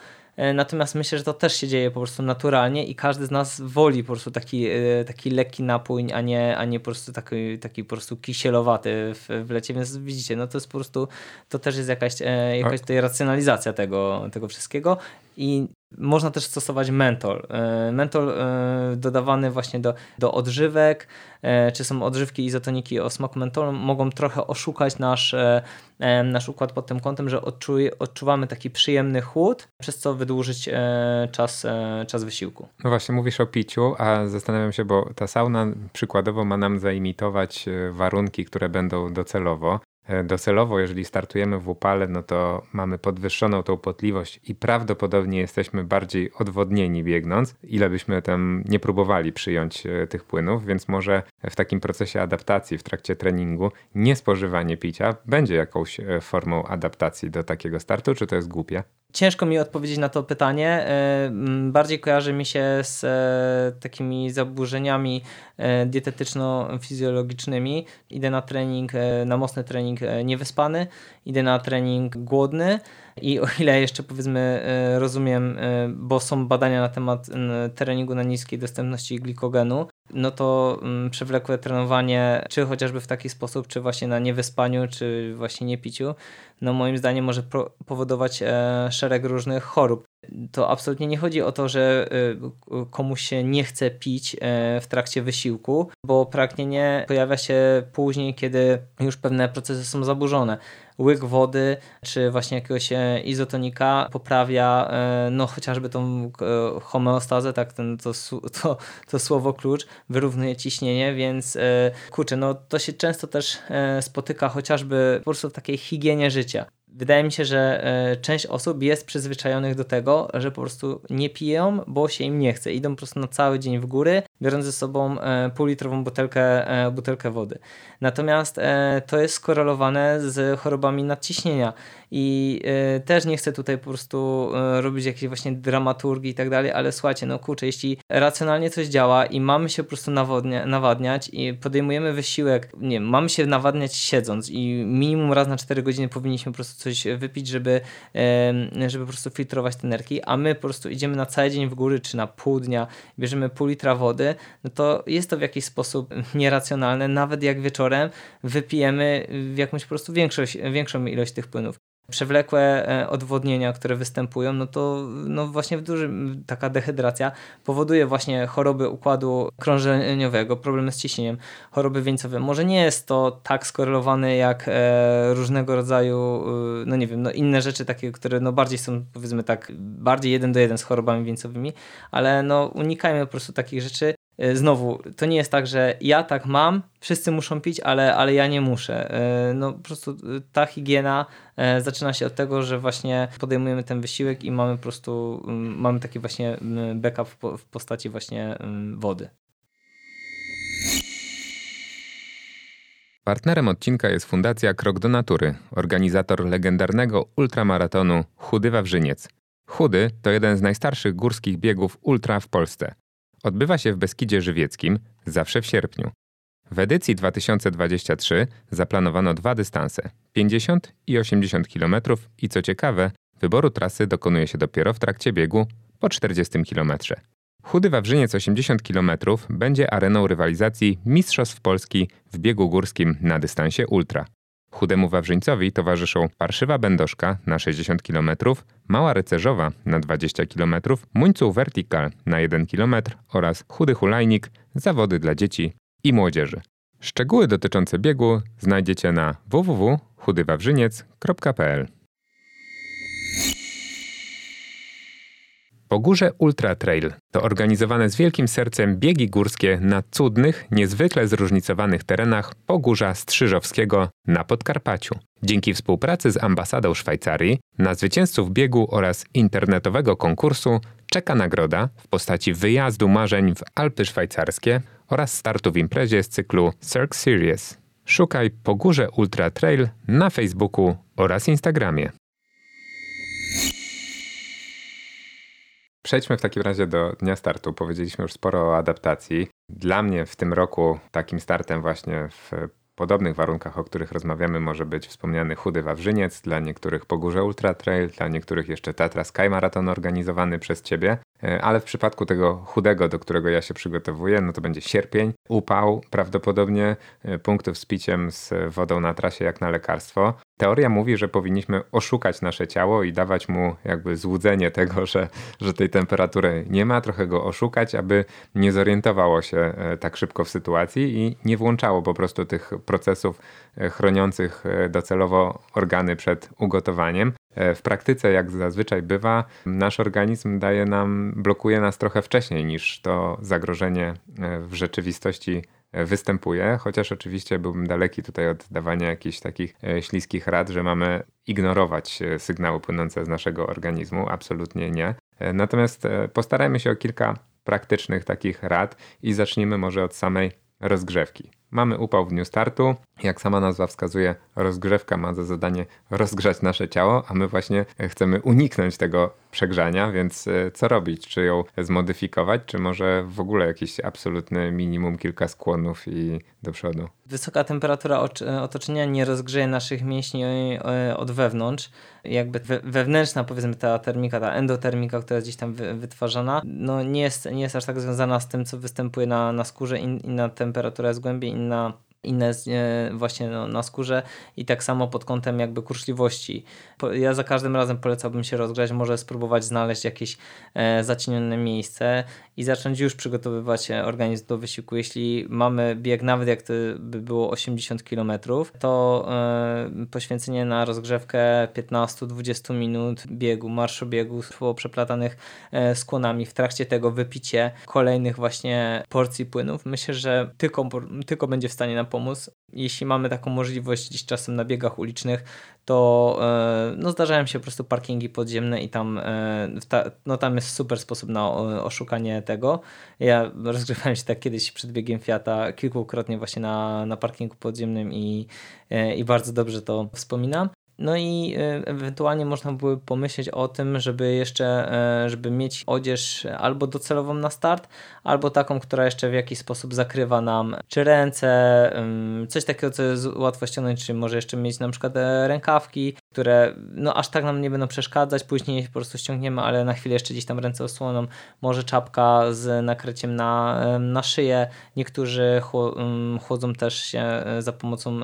natomiast myślę, że to też się dzieje po prostu naturalnie i każdy z nas woli po prostu taki, e, taki lekki napój, a nie, a nie po prostu taki, taki po prostu kisielowaty w, w lecie, więc widzicie, no to jest po prostu, to też jest jakaś, e, jakaś tutaj racjonalizacja tego, tego wszystkiego i można też stosować mentol. E, mentol e, dodawany właśnie do, do odżywek, e, czy są odżywki izotoniki o smaku mentolu, mogą trochę oszukać nasz, nasz układ pod tym kątem, że odczuj, odczuwamy taki przyjemny chłód, przez co wydłużyć czas, czas wysiłku. No właśnie, mówisz o piciu, a zastanawiam się, bo ta sauna przykładowo ma nam zaimitować warunki, które będą docelowo. E, docelowo, jeżeli startujemy w upale, no to mamy podwyższoną tą potliwość i prawdopodobnie jesteśmy bardziej odwodnieni biegnąc, ile byśmy tam nie próbowali przyjąć e, tych płynów, więc może w takim procesie adaptacji w trakcie treningu niespożywanie picia będzie jakąś e, formą adaptacji do takiego startu, czy to jest głupie? Ciężko mi odpowiedzieć na to pytanie. Bardziej kojarzy mi się z takimi zaburzeniami dietetyczno-fizjologicznymi. Idę na trening, na mocny trening e, niewyspany, idę na trening głodny i o ile jeszcze powiedzmy e, rozumiem, e, bo są badania na temat treningu na niskiej dostępności glikogenu, no to przewlekłe trenowanie, czy chociażby w taki sposób, czy właśnie na niewyspaniu, czy właśnie niepiciu, no moim zdaniem może powodować e, szereg różnych chorób. To absolutnie nie chodzi o to, że e, komuś się nie chce pić e, w trakcie wysiłku, bo pragnienie pojawia się później, kiedy już pewne procesy są zaburzone. Łyk wody, czy właśnie jakiegoś e, izotonika poprawia e, no chociażby tą homeostazę, tak ten, to, to, to słowo klucz, wyrównuje ciśnienie, więc kurczę, no to się często też spotyka chociażby po prostu w takiej higienie życia wydaje mi się, że część osób jest przyzwyczajonych do tego, że po prostu nie piją, bo się im nie chce. Idą po prostu na cały dzień w góry, biorąc ze sobą półlitrową butelkę, butelkę wody. Natomiast to jest skorelowane z chorobami nadciśnienia i też nie chcę tutaj po prostu robić jakiejś właśnie dramaturgii i tak dalej, ale słuchajcie, no kurczę, jeśli racjonalnie coś działa i mamy się po prostu nawadnia, nawadniać i podejmujemy wysiłek, nie mamy się nawadniać siedząc i minimum raz na 4 godziny powinniśmy po prostu coś wypić, żeby, żeby po prostu filtrować te nerki, a my po prostu idziemy na cały dzień w góry, czy na pół dnia, bierzemy pół litra wody, no to jest to w jakiś sposób nieracjonalne, nawet jak wieczorem wypijemy jakąś po prostu większość, większą ilość tych płynów przewlekłe e, odwodnienia, które występują, no to no właśnie w dużym taka dehydracja powoduje właśnie choroby układu krążeniowego, problemy z ciśnieniem, choroby wieńcowe. Może nie jest to tak skorelowane jak e, różnego rodzaju, e, no nie wiem, no inne rzeczy takie, które no bardziej są powiedzmy tak, bardziej jeden do jeden z chorobami wieńcowymi, ale no unikajmy po prostu takich rzeczy znowu, to nie jest tak, że ja tak mam, wszyscy muszą pić, ale, ale ja nie muszę. E, no po prostu e, ta higiena zaczyna się od tego, że właśnie podejmujemy ten wysiłek i mamy po prostu, mamy taki właśnie backup w postaci właśnie wody. Partnerem odcinka jest Fundacja Krok do Natury, organizator legendarnego ultramaratonu Chudy Wawrzyniec. Chudy to jeden z najstarszych górskich biegów ultra w Polsce. Odbywa się w Beskidzie Żywieckim, zawsze w sierpniu. W edycji 2023 zaplanowano dwa dystanse 50 i 80 km i co ciekawe, wyboru trasy dokonuje się dopiero w trakcie biegu po 40 km. Chudy Wawrzyniec 80 km będzie areną rywalizacji Mistrzostw Polski w biegu górskim na dystansie ultra. Chudemu Wawrzyńcowi towarzyszą Parszywa Będoszka na 60 km, Mała Rycerzowa na 20 km, Muńców Vertical na 1 km oraz Chudy Hulajnik, zawody dla dzieci i młodzieży. Szczegóły dotyczące biegu znajdziecie na www.chudywawrzyniec.pl Pogórze Ultra Trail to organizowane z wielkim sercem biegi górskie na cudnych, niezwykle zróżnicowanych terenach Pogórza Strzyżowskiego na Podkarpaciu. Dzięki współpracy z ambasadą Szwajcarii na zwycięzców biegu oraz internetowego konkursu czeka nagroda w postaci wyjazdu marzeń w Alpy Szwajcarskie oraz startu w imprezie z cyklu Cirque Series. Szukaj Pogórze Ultra Trail na Facebooku oraz Instagramie. Przejdźmy w takim razie do dnia startu. Powiedzieliśmy już sporo o adaptacji. Dla mnie w tym roku takim startem właśnie w podobnych warunkach, o których rozmawiamy, może być wspomniany Chudy Wawrzyniec, dla niektórych Pogórze Ultra Trail, dla niektórych jeszcze Tatra Sky Marathon organizowany przez Ciebie. E, ale w przypadku tego chudego, do którego ja się przygotowuję, no to będzie sierpień, upał, prawdopodobnie e, punktów z piciem z wodą na trasie jak na lekarstwo. Teoria mówi, że powinniśmy oszukać nasze ciało i dawać mu jakby złudzenie tego, że, że tej temperatury nie ma, trochę go oszukać, aby nie zorientowało się e, tak szybko w sytuacji i nie włączało po prostu tych procesów chroniących docelowo organy przed ugotowaniem. W praktyce, jak zazwyczaj bywa, nasz organizm daje nam, blokuje nas trochę wcześniej niż to zagrożenie e, w rzeczywistości e, występuje, chociaż oczywiście byłbym daleki tutaj od dawania jakichś takich e, śliskich rad, że mamy ignorować sygnały płynące z naszego organizmu. Absolutnie nie. Natomiast postarajmy się o kilka praktycznych takich rad i zacznijmy może od samej rozgrzewki. Mamy upał w dniu startu. Jak sama nazwa wskazuje, rozgrzewka ma za zadanie rozgrzać nasze ciało, a my właśnie chcemy uniknąć tego przegrzania, więc e, co robić? Czy ją zmodyfikować, czy może w ogóle jakiś absolutny minimum kilka skłonów i do przodu? Wysoka temperatura otoczenia nie rozgrzeje naszych mięśni e, od wewnątrz. Jakby wewnętrzna, powiedzmy, ta termika, ta endotermika, która jest gdzieś tam wytwarzana, no nie jest, nie jest aż tak związana z tym, co występuje na, na skórze. In, inna temperatura jest głębiej, inna inne właśnie no, na skórze i tak samo pod kątem jakby kurczliwości. Ja za każdym razem polecałbym się rozgrzać, może spróbować znaleźć jakieś e, zacienione miejsce i zacząć już przygotowywać e, organizm do wysiłku. Jeśli mamy bieg, nawet jak to by było 80 km, to e, poświęcenie na rozgrzewkę 15-20 minut biegu, marszu biegu po przeplatanych e, skłonami, w trakcie tego wypicie kolejnych właśnie porcji płynów, myślę, że tylko, tylko będzie w stanie nam pomóc. Jeśli mamy taką możliwość gdzieś czasem na biegach ulicznych, to e, no, zdarzają się po prostu parkingi podziemne i tam, e, no, tam jest super sposób na oszukanie tego. Ja rozgrywałem się tak kiedyś przed biegiem Fiata kilkukrotnie właśnie na, na parkingu podziemnym i, e, i bardzo dobrze to wspominam. No i e, ewentualnie można by pomyśleć o tym, żeby jeszcze, e, żeby mieć odzież albo docelową na start, albo taką, która jeszcze w jakiś sposób zakrywa nam czy ręce, coś takiego, co jest łatwo ściągnąć, czy może jeszcze mieć na przykład e, rękawki, które no aż tak nam nie będą przeszkadzać, później po prostu ściągniemy, ale na chwilę jeszcze gdzieś tam ręce osłoną, może czapka z nakryciem na, na szyję, niektórzy chłodzą też się za pomocą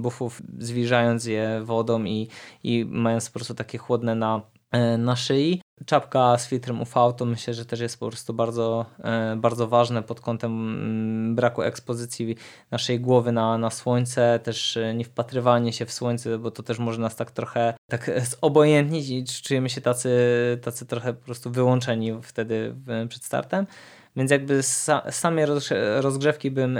bufów, zwilżając je wodą i, i mając po prostu takie chłodne na, e, na szyi. Czapka z filtrem UV to myślę, że też jest po prostu bardzo, e, bardzo ważne pod kątem mm, braku ekspozycji naszej głowy na, na słońce, też e, nie wpatrywanie się w słońce, bo to też może nas tak trochę tak zobojętnić i czujemy się tacy, tacy trochę po prostu wyłączeni wtedy przed startem. Więc jakby z samej rozgrzewki bym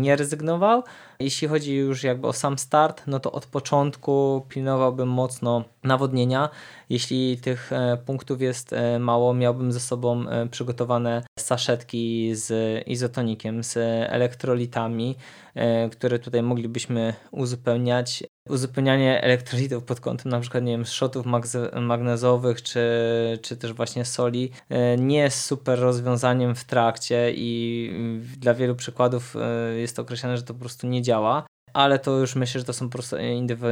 nie rezygnował. Jeśli chodzi już jakby o sam start, no to od początku pilnowałbym mocno nawodnienia. Jeśli tych e, punktów jest e, mało, miałbym ze sobą e, przygotowane saszetki z izotonikiem, z elektrolitami, które tutaj moglibyśmy uzupełniać. Uzupełnianie elektrolitów pod kątem na przykład nie wiem, szotów magnezowych czy, czy też właśnie soli nie jest super rozwiązaniem w trakcie i dla wielu przykładów jest określone, że to po prostu nie działa ale to już myślę, że to są po prostu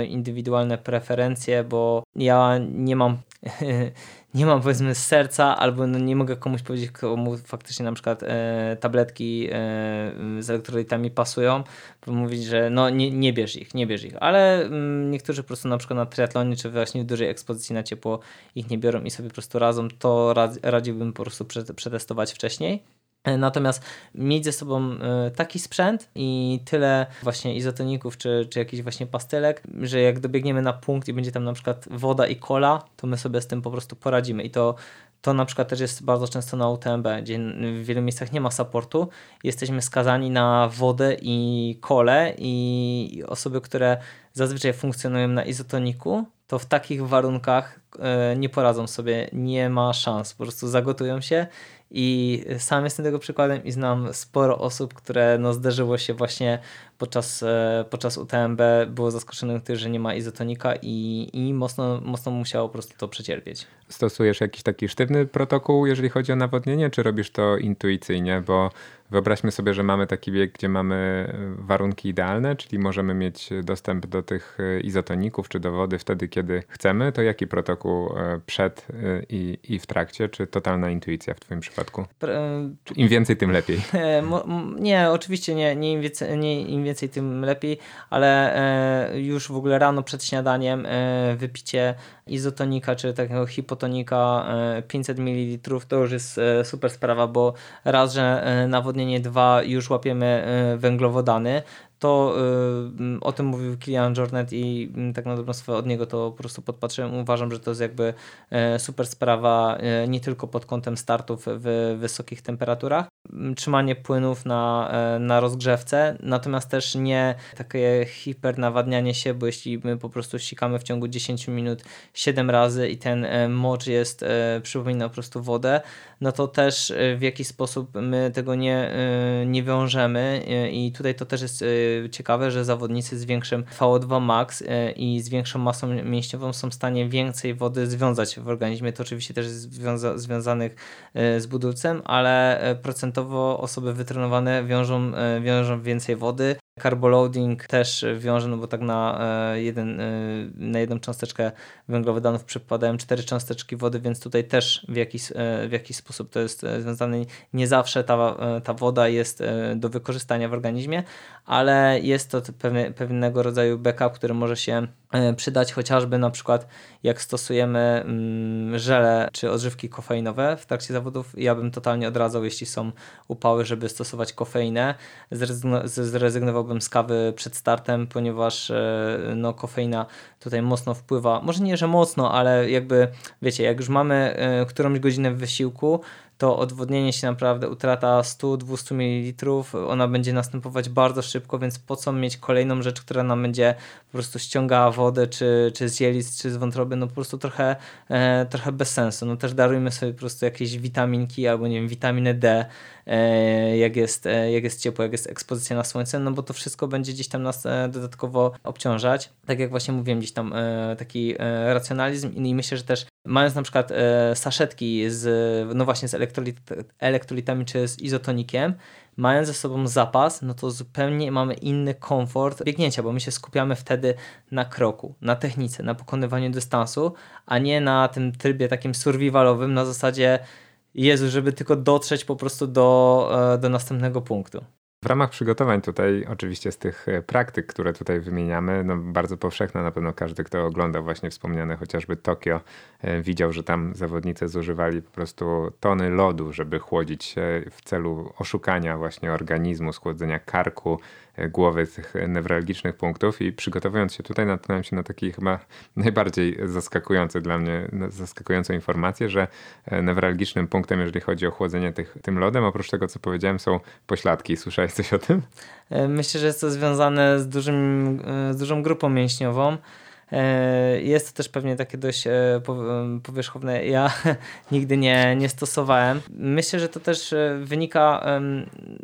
indywidualne preferencje, bo ja nie mam nie mam powiedzmy serca, albo no nie mogę komuś powiedzieć, komu faktycznie na przykład e, tabletki e, z elektrolitami pasują, bo mówić, że no nie, nie bierz ich, nie bierz ich, ale mm, niektórzy po prostu na przykład na triatlonie, czy właśnie w dużej ekspozycji na ciepło ich nie biorą i sobie po prostu radzą, to radziłbym po prostu przetestować wcześniej. E, natomiast mieć ze sobą e, taki sprzęt i tyle właśnie izotoników czy, czy jakichś właśnie pastylek, że jak dobiegniemy na punkt i będzie tam na przykład woda i kola, to my sobie z tym po prostu poradzimy i to to na przykład też jest bardzo często na UTMB, gdzie w wielu miejscach nie ma supportu. Jesteśmy skazani na wodę i kole i osoby, które zazwyczaj funkcjonują na izotoniku, to w takich warunkach e, nie poradzą sobie, nie ma szans. Po prostu zagotują się i sam jestem tego przykładem i znam sporo osób, które no zdarzyło się właśnie podczas, e, podczas UTMB, było zaskoczonych tym, że nie ma izotonika i, i mocno, mocno musiało po prostu to przecierpieć. Stosujesz jakiś taki sztywny protokół, jeżeli chodzi o nawodnienie, czy robisz to intuicyjnie? Bo Wyobraźmy sobie, że mamy taki bieg, gdzie mamy e, warunki idealne, czyli możemy mieć dostęp do tych e, izotoników czy do wody wtedy, kiedy chcemy. To jaki protokół e, przed i, i w trakcie? Czy totalna intuicja w Twoim przypadku? Im więcej, tym lepiej. Nie, oczywiście nie, nie, im, więcej, nie im więcej, tym lepiej, ale już w ogóle rano przed śniadaniem wypicie izotonika czy takiego hipotonika 500 ml to już jest super sprawa, bo raz, że nawodnienie nawodnienie 2 już łapiemy e, węglowodany, to y, o tym mówił Kilian Jornet i y, tak na dobrą sprawę od niego to po prostu podpatrzyłem. Uważam, że to jest jakby y, super sprawa y, nie tylko pod kątem startów w wysokich temperaturach, trzymanie płynów na, e, na rozgrzewce, natomiast też nie takie hipernawadnianie się, bo jeśli my po prostu ścikamy w ciągu 10 minut 7 razy i ten mocz jest, przypomina po prostu wodę, no to też w jakiś sposób my tego nie, nie wiążemy i tutaj to też jest ciekawe, że zawodnicy z większym VO2 max i z większą masą mięśniową są w stanie więcej wody związać w organizmie. To oczywiście też jest związa związanych z budulcem, ale procentowo procentowo osoby wytrenowane wiążą, e, wiążą więcej wody. Carboloading też wiąże, no bo tak na, e, jeden, e, na jedną cząsteczkę węglowodanów przypadają cztery cząsteczki wody, więc tutaj też w jakiś, w jakiś sposób to jest związane. Nie zawsze ta, ta woda jest do wykorzystania w organizmie, ale jest to pewne, pewnego rodzaju backup, który może się przydać chociażby na przykład jak stosujemy mm, żele czy odżywki kofeinowe w trakcie zawodów. Ja bym totalnie odradzał, jeśli są upały, żeby stosować kofeinę. Zrezygnowałbym z kawy przed startem, ponieważ e, no, kofeina tutaj mocno wpływa. Może nie, że mocno, ale jakby wiecie, jak już mamy e, którąś godzinę w wysiłku, to odwodnienie się naprawdę, utrata 100-200 ml, ona będzie następować bardzo szybko, więc po co mieć kolejną rzecz, która nam będzie po prostu ściągała wodę, czy, czy z jelis, czy z wątroby, no po prostu trochę, e, trochę bez sensu. No też darujmy sobie po prostu jakieś witaminki albo nie wiem, witaminę D, e, jak, jest, e, jak jest ciepło, jak jest ekspozycja na słońce, no bo to wszystko będzie gdzieś tam nas e, dodatkowo obciążać. Tak jak właśnie mówiłem, gdzieś tam e, taki e, racjonalizm i myślę, że też mając na przykład e, saszetki z, no właśnie z elektrolit, elektrolitami czy z izotonikiem, mając ze sobą zapas, no to zupełnie mamy inny komfort biegnięcia, bo my się skupiamy wtedy na kroku, na technice, na pokonywaniu dystansu, a nie na tym trybie takim survivalowym na zasadzie Jezu, żeby tylko dotrzeć po prostu do, e, do następnego punktu. W ramach przygotowań tutaj, oczywiście z tych e, praktyk, które tutaj wymieniamy, no bardzo powszechne na pewno każdy, kto oglądał właśnie wspomniane chociażby Tokio, e, widział, że tam zawodnicy zużywali po prostu tony lodu, żeby chłodzić się w celu oszukania właśnie organizmu, schłodzenia karku, głowy tych newralgicznych punktów i przygotowując się tutaj natknąłem się na taki chyba najbardziej zaskakujący dla mnie, zaskakującą informację, że newralgicznym punktem, jeżeli chodzi o chłodzenie tych, tym lodem, oprócz tego co powiedziałem są pośladki. Słyszałeś coś o tym? E, myślę, że jest to związane z, dużym, e, z dużą grupą mięśniową. E, jest to też pewnie takie dość powierzchowne. Ja nigdy nie, nie stosowałem. Myślę, że to też wynika,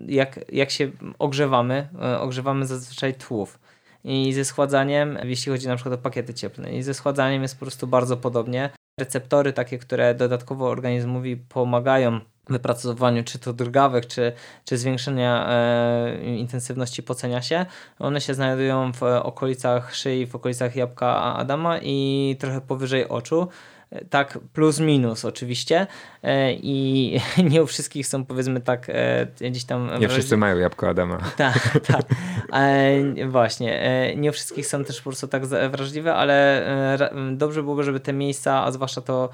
jak, jak się ogrzewamy. Ogrzewamy zazwyczaj tłów. I ze schładzaniem, jeśli chodzi na przykład o pakiety cieplne, i ze schładzaniem jest po prostu bardzo podobnie. Receptory takie, które dodatkowo organizmowi pomagają wypracowaniu czy to drgawek, czy, czy zwiększenia e, intensywności pocenia się. One się znajdują w okolicach szyi, w okolicach jabłka Adama i trochę powyżej oczu tak plus minus oczywiście e, i nie u wszystkich są powiedzmy tak e, gdzieś tam... Nie wszyscy mają jabłko Adama. Tak, tak. Właśnie. E, nie u wszystkich są też po prostu tak wrażliwe, ale dobrze byłoby, żeby te miejsca, a zwłaszcza to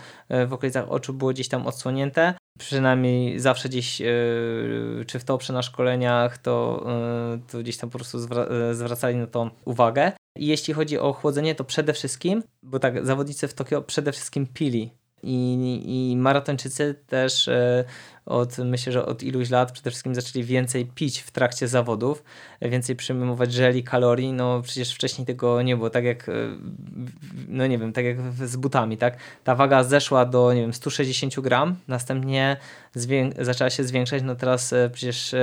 w okolicach oczu było gdzieś tam odsłonięte. Przynajmniej zawsze gdzieś, czy w to przy na szkoleniach, to, to gdzieś tam po prostu zwracali na to uwagę. I jeśli chodzi o chłodzenie, to przede wszystkim, bo tak, zawodnicy w Tokio przede wszystkim pili. I, i maratończycy też e, od, myślę, że od iluś lat przede wszystkim zaczęli więcej pić w trakcie zawodów, więcej przyjmować żeli, kalorii, no przecież wcześniej tego nie było, tak jak, e, no nie wiem, tak jak z butami, tak? Ta waga zeszła do, nie wiem, 160 gram, następnie zaczęła się zwiększać, no teraz e, przecież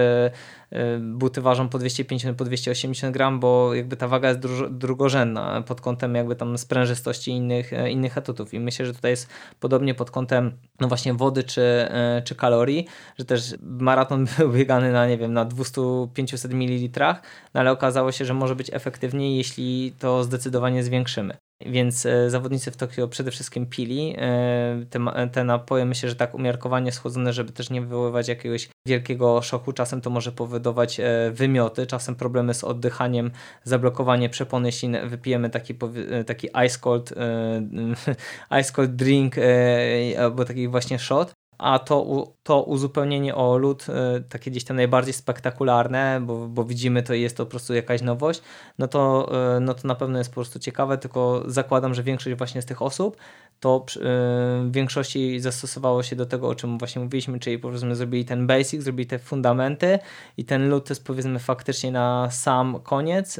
buty ważą po 250, po 280 gram, bo jakby ta waga jest drugorzędna pod kątem jakby tam sprężystości innych, innych atutów. I myślę, że tutaj jest podobnie pod kątem no właśnie wody czy, e, czy kalorii, że też maraton był biegany na nie wiem, na 200-500 ml, no ale okazało się, że może być efektywniej, jeśli to zdecydowanie zwiększymy. Więc e, zawodnicy w Tokio przede wszystkim pili e, te, te napoje, myślę, że tak umiarkowanie schłodzone, żeby też nie wywoływać jakiegoś wielkiego szoku. Czasem to może powodować e, wymioty, czasem problemy z oddychaniem, zablokowanie przepony, jeśli wypijemy taki, taki ice cold, ice cold drink albo taki właśnie shot a to, to uzupełnienie o lód, e, takie gdzieś tam najbardziej spektakularne, bo, bo widzimy to i jest to po prostu jakaś nowość, no to, e, no to na pewno jest po prostu ciekawe, tylko zakładam, że większość właśnie z tych osób to w większości zastosowało się do tego, o czym właśnie mówiliśmy, czyli powiedzmy zrobili ten basic, zrobili te fundamenty i ten lód jest powiedzmy faktycznie na sam koniec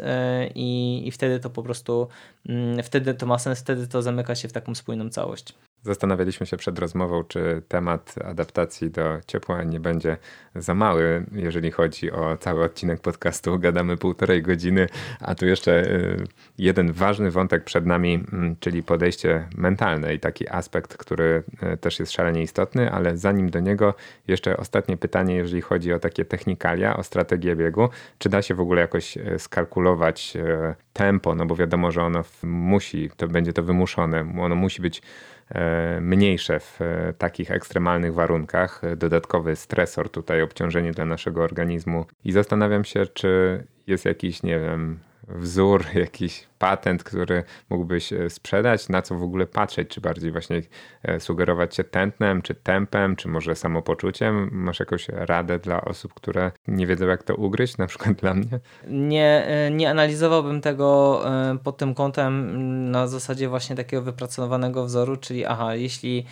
i, i wtedy to po prostu mm, wtedy to ma sens, wtedy to zamyka się w taką spójną całość. Zastanawialiśmy się przed rozmową, czy temat adaptacji do ciepła nie będzie za mały, jeżeli chodzi o cały odcinek podcastu. Gadamy półtorej godziny, a tu jeszcze y, jeden ważny wątek przed nami, mm, czyli podejście mentalne i taki aspekt, który y, też jest szalenie istotny, ale zanim do niego, jeszcze ostatnie pytanie, jeżeli chodzi o takie technikalia, o strategię biegu. Czy da się w ogóle jakoś y, skalkulować tempo? No bo wiadomo, że ono musi, to będzie to wymuszone, ono musi być mniejsze w e, takich ekstremalnych warunkach. Dodatkowy stresor, tutaj obciążenie dla naszego organizmu. I zastanawiam się, czy jest jakiś, nie wiem, wzór, jakiś patent, który mógłbyś e, sprzedać, na co w ogóle patrzeć, czy bardziej właśnie e, sugerować się tętnem, czy tempem, czy może samopoczuciem? Masz jakąś radę dla osób, które nie wiedzą jak to ugryźć, na przykład dla mnie? Nie, e, nie analizowałbym tego pod tym kątem na zasadzie właśnie takiego wypracowanego wzoru, czyli aha, jeśli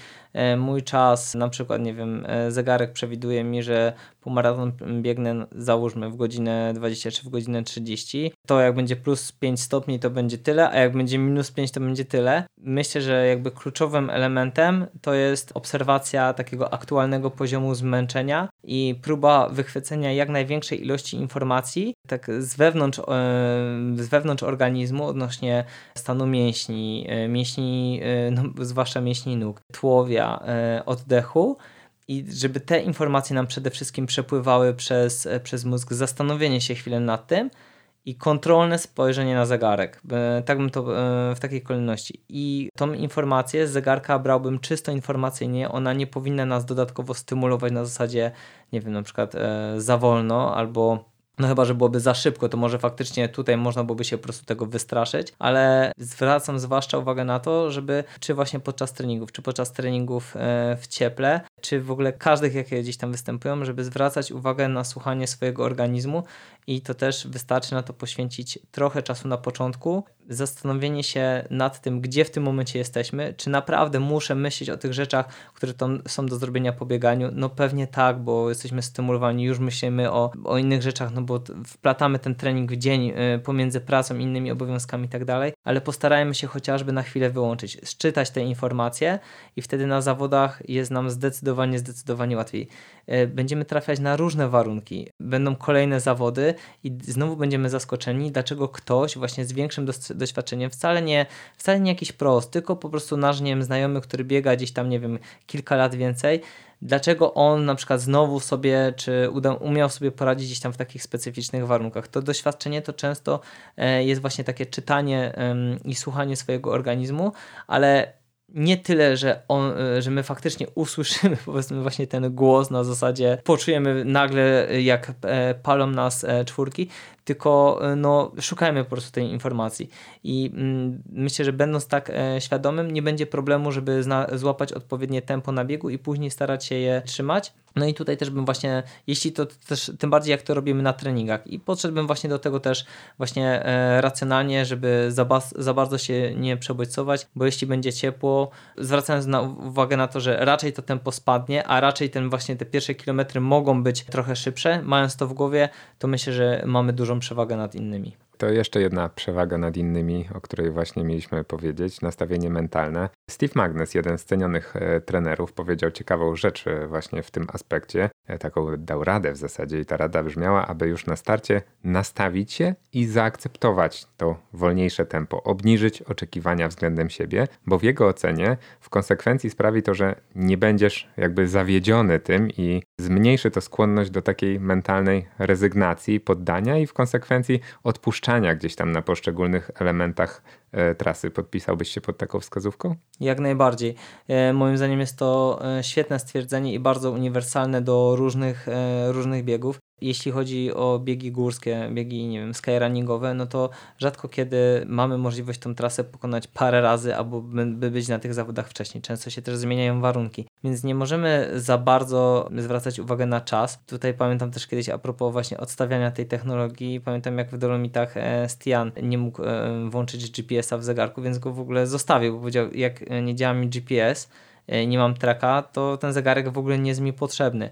mój czas, na przykład, nie wiem, zegarek przewiduje mi, że półmaraton biegnę, załóżmy, w godzinę 20 czy w godzinę 30, to jak będzie plus 5 stopni, to będzie tyle, a jak będzie minus 5, to będzie tyle. Myślę, że jakby kluczowym elementem to jest obserwacja takiego aktualnego poziomu zmęczenia i próba wychwycenia jak największej ilości informacji, tak z wewnątrz, e, z wewnątrz organizmu odnośnie stanu mięśni, e, mięśni, e, no, zwłaszcza mięśni nóg, tłowia, oddechu i żeby te informacje nam przede wszystkim przepływały przez, przez mózg, zastanowienie się chwilę nad tym, i kontrolne spojrzenie na zegarek. Tak bym to e, w takiej kolejności. I tą informację z zegarka brałbym czysto informacyjnie. Ona nie powinna nas dodatkowo stymulować na zasadzie, nie wiem, na przykład e, za wolno albo no chyba, że byłoby za szybko, to może faktycznie tutaj można byłoby się po prostu tego wystraszyć, ale zwracam zwłaszcza uwagę na to, żeby czy właśnie podczas treningów, czy podczas treningów e, w cieple, czy w ogóle każdych, jakie gdzieś tam występują, żeby zwracać uwagę na słuchanie swojego organizmu i to też wystarczy na to poświęcić trochę czasu na początku, zastanowienie się nad tym, gdzie w tym momencie jesteśmy, czy naprawdę muszę myśleć o tych rzeczach, które tam są do zrobienia po bieganiu. No pewnie tak, bo jesteśmy stymulowani, już myślimy o, o innych rzeczach, no bo wplatamy ten trening w dzień y, pomiędzy pracą, innymi obowiązkami i tak dalej, ale postarajmy się chociażby na chwilę wyłączyć, szczytać te informacje i wtedy na zawodach jest nam zdecydowanie, zdecydowanie łatwiej. Y, będziemy trafiać na różne warunki, będą kolejne zawody i znowu będziemy zaskoczeni, dlaczego ktoś właśnie z większym doświadczeniem, wcale nie, wcale nie jakiś prost, tylko po prostu nasz, nie wiem, znajomy, który biega gdzieś tam, nie wiem, kilka lat więcej, dlaczego on na przykład znowu sobie, czy uda, umiał sobie poradzić gdzieś tam w takich specyficznych warunkach. To doświadczenie to często e, jest właśnie takie czytanie i słuchanie swojego organizmu, ale nie tyle, że, on, e, że my faktycznie usłyszymy powiedzmy właśnie ten głos na zasadzie poczujemy nagle jak e, palą nas czwórki, tylko e, no, szukajmy po prostu tej informacji. I mm, myślę, że będąc tak e, świadomym, nie będzie problemu, żeby złapać odpowiednie tempo na biegu i później starać się je trzymać. No i tutaj też bym właśnie, jeśli to też, tym bardziej jak to robimy na treningach i podszedłbym właśnie do tego też właśnie e, racjonalnie, żeby za, za bardzo się nie przebodźcować, bo jeśli będzie ciepło, zwracając na uwagę na to, że raczej to tempo spadnie, a raczej ten właśnie te pierwsze kilometry mogą być trochę szybsze, mając to w głowie, to myślę, że mamy dużą przewagę nad innymi. To jeszcze jedna przewaga nad innymi, o której właśnie mieliśmy powiedzieć, nastawienie mentalne. Steve Magnus, jeden z cenionych e, trenerów, powiedział ciekawą rzecz e, właśnie w tym aspekcie. Taką dał radę w zasadzie i ta rada brzmiała, aby już na starcie nastawić się i zaakceptować to wolniejsze tempo, obniżyć oczekiwania względem siebie, bo w jego ocenie w konsekwencji sprawi to, że nie będziesz jakby zawiedziony tym i zmniejszy to skłonność do takiej mentalnej rezygnacji, poddania i w konsekwencji odpuszczania gdzieś tam na poszczególnych elementach trasy. Podpisałbyś się pod taką wskazówką? Jak najbardziej. E, moim zdaniem jest to e, świetne stwierdzenie i bardzo uniwersalne do różnych, różnych biegów. Jeśli chodzi o biegi górskie, biegi, nie wiem, skyrunningowe, no to rzadko kiedy mamy możliwość tą trasę pokonać parę razy albo by, by być na tych zawodach wcześniej. Często się też zmieniają warunki, więc nie możemy za bardzo zwracać uwagę na czas. Tutaj pamiętam też kiedyś a propos właśnie odstawiania tej technologii, pamiętam jak w Dolomitach e, Stian nie mógł e, włączyć GPS-a w zegarku, więc go w ogóle zostawił, bo powiedział, jak nie działa mi GPS, e, nie mam traka, to ten zegarek w ogóle nie jest mi potrzebny.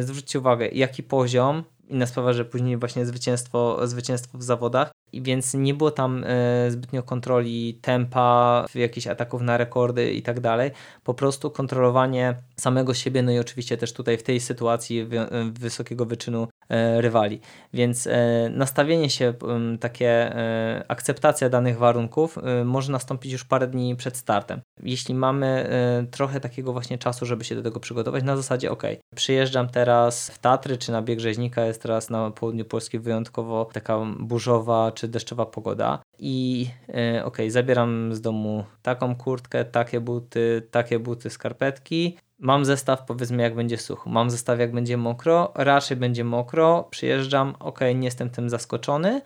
Zwróćcie uwagę, jaki poziom, inna sprawa, że później właśnie zwycięstwo, zwycięstwo w zawodach, więc nie było tam e, zbytnio kontroli tempa, jakichś ataków na rekordy i tak dalej. Po prostu kontrolowanie samego siebie, no i oczywiście też tutaj w tej sytuacji wysokiego wyczynu e, rywali. Więc e, nastawienie się, takie akceptacja danych warunków może nastąpić już parę dni przed startem. Jeśli mamy trochę takiego właśnie czasu, żeby się do tego przygotować, na zasadzie ok, przyjeżdżam teraz w Tatry, czy na bieg rzeźnika, jest teraz na południu Polski wyjątkowo taka burzowa, czy deszczowa pogoda i e, ok, zabieram z domu taką kurtkę, takie buty, takie buty, skarpetki. Mam zestaw, powiedzmy, jak będzie sucho. Mam zestaw, jak będzie mokro. Raczej będzie mokro. Przyjeżdżam, ok, nie jestem tym zaskoczony.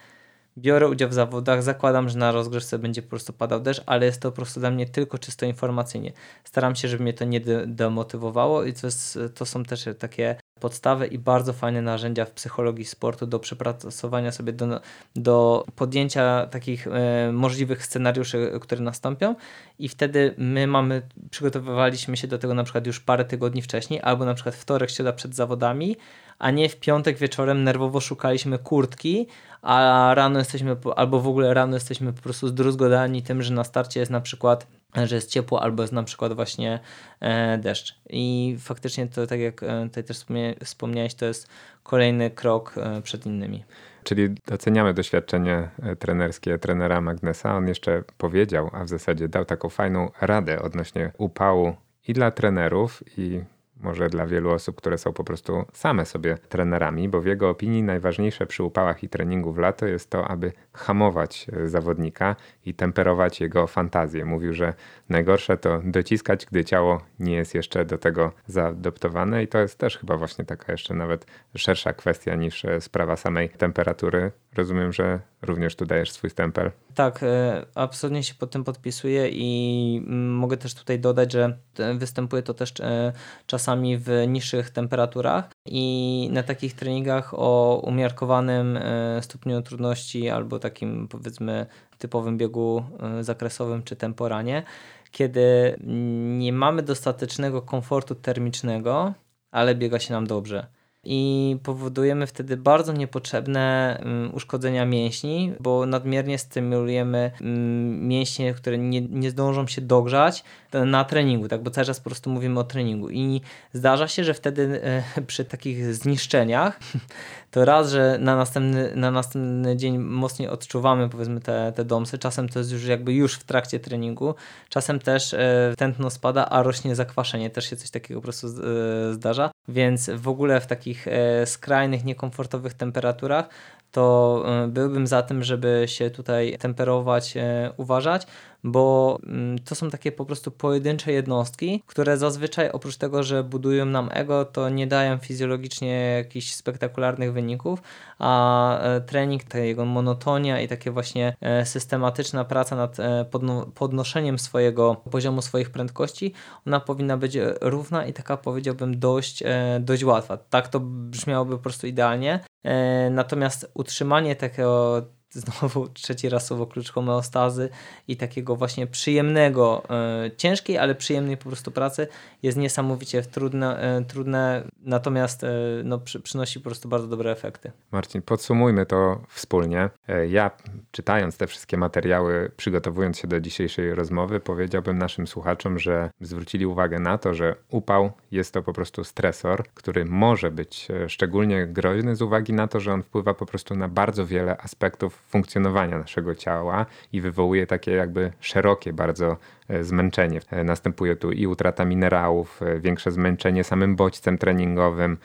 Biorę udział w zawodach, zakładam, że na rozgrzewce będzie po prostu padał deszcz, ale jest to po prostu dla mnie tylko czysto informacyjnie. Staram się, żeby mnie to nie demotywowało i to, jest, to są też takie podstawy i bardzo fajne narzędzia w psychologii sportu do przepracowania sobie, do, do podjęcia takich e, możliwych scenariuszy, które nastąpią i wtedy my mamy, przygotowywaliśmy się do tego na przykład już parę tygodni wcześniej, albo na przykład wtorek, środa przed zawodami, a nie w piątek wieczorem nerwowo szukaliśmy kurtki, a rano jesteśmy, albo w ogóle rano jesteśmy po prostu zdruzgodani tym, że na starcie jest na przykład że jest ciepło albo jest na przykład właśnie e, deszcz. I faktycznie to, tak jak e, tutaj też wspomniałeś, to jest kolejny krok e, przed innymi. Czyli doceniamy doświadczenie trenerskie trenera Magnesa. On jeszcze powiedział, a w zasadzie dał taką fajną radę odnośnie upału i dla trenerów, i może dla wielu osób, które są po prostu same sobie trenerami, bo w jego opinii najważniejsze przy upałach i treningu w lato jest to, aby hamować e, zawodnika i temperować jego fantazję. Mówił, że najgorsze to dociskać, gdy ciało nie jest jeszcze do tego zaadoptowane i to jest też chyba właśnie taka jeszcze nawet szersza kwestia niż e, sprawa samej temperatury. Rozumiem, że również tu dajesz swój stempel. Tak, e, absolutnie się pod tym podpisuję i mm, mogę też tutaj dodać, że występuje to też czasami w niższych temperaturach i na takich treningach o umiarkowanym stopniu trudności albo takim powiedzmy typowym biegu e, zakresowym czy temporanie, kiedy nie mamy dostatecznego komfortu termicznego, ale biega się nam dobrze i powodujemy wtedy bardzo niepotrzebne mm, uszkodzenia mięśni, bo nadmiernie stymulujemy mm, mięśnie, które nie, nie zdążą się dogrzać na treningu, tak? bo cały czas po prostu mówimy o treningu i zdarza się, że wtedy e, przy takich zniszczeniach to raz, że na następny, na następny dzień mocniej odczuwamy powiedzmy te, te domsy, czasem to jest już jakby już w trakcie treningu, czasem też e, tętno spada, a rośnie zakwaszenie, też się coś takiego po prostu e, zdarza, więc w ogóle w takich e, skrajnych, niekomfortowych temperaturach to byłbym za tym, żeby się tutaj temperować, uważać, bo mm, to są takie po prostu pojedyncze jednostki, które zazwyczaj oprócz tego, że budują nam ego, to nie dają fizjologicznie jakichś spektakularnych wyników, a e, trening, ta jego monotonia i takie właśnie systematyczna praca nad podnoszeniem swojego poziomu swoich prędkości, ona powinna być równa i taka powiedziałbym dość, dość łatwa. Tak to brzmiałoby po prostu idealnie, E, natomiast utrzymanie takiego znowu trzeci raz słowo klucz homeostazy i takiego właśnie przyjemnego, e, ciężkiej, ale przyjemnej po prostu pracy jest niesamowicie trudne, e, trudne natomiast e, no, przy, przynosi po prostu bardzo dobre efekty. Marcin, podsumujmy to wspólnie. Ja czytając te wszystkie materiały, przygotowując się do dzisiejszej rozmowy, powiedziałbym naszym słuchaczom, że zwrócili uwagę na to, że upał jest to po prostu stresor, który może być szczególnie groźny z uwagi na to, że on wpływa po prostu na bardzo wiele aspektów funkcjonowania naszego ciała i wywołuje takie jakby szerokie bardzo e, zmęczenie. E, następuje tu i utrata minerałów, e, większe zmęczenie samym bodźcem treningowym,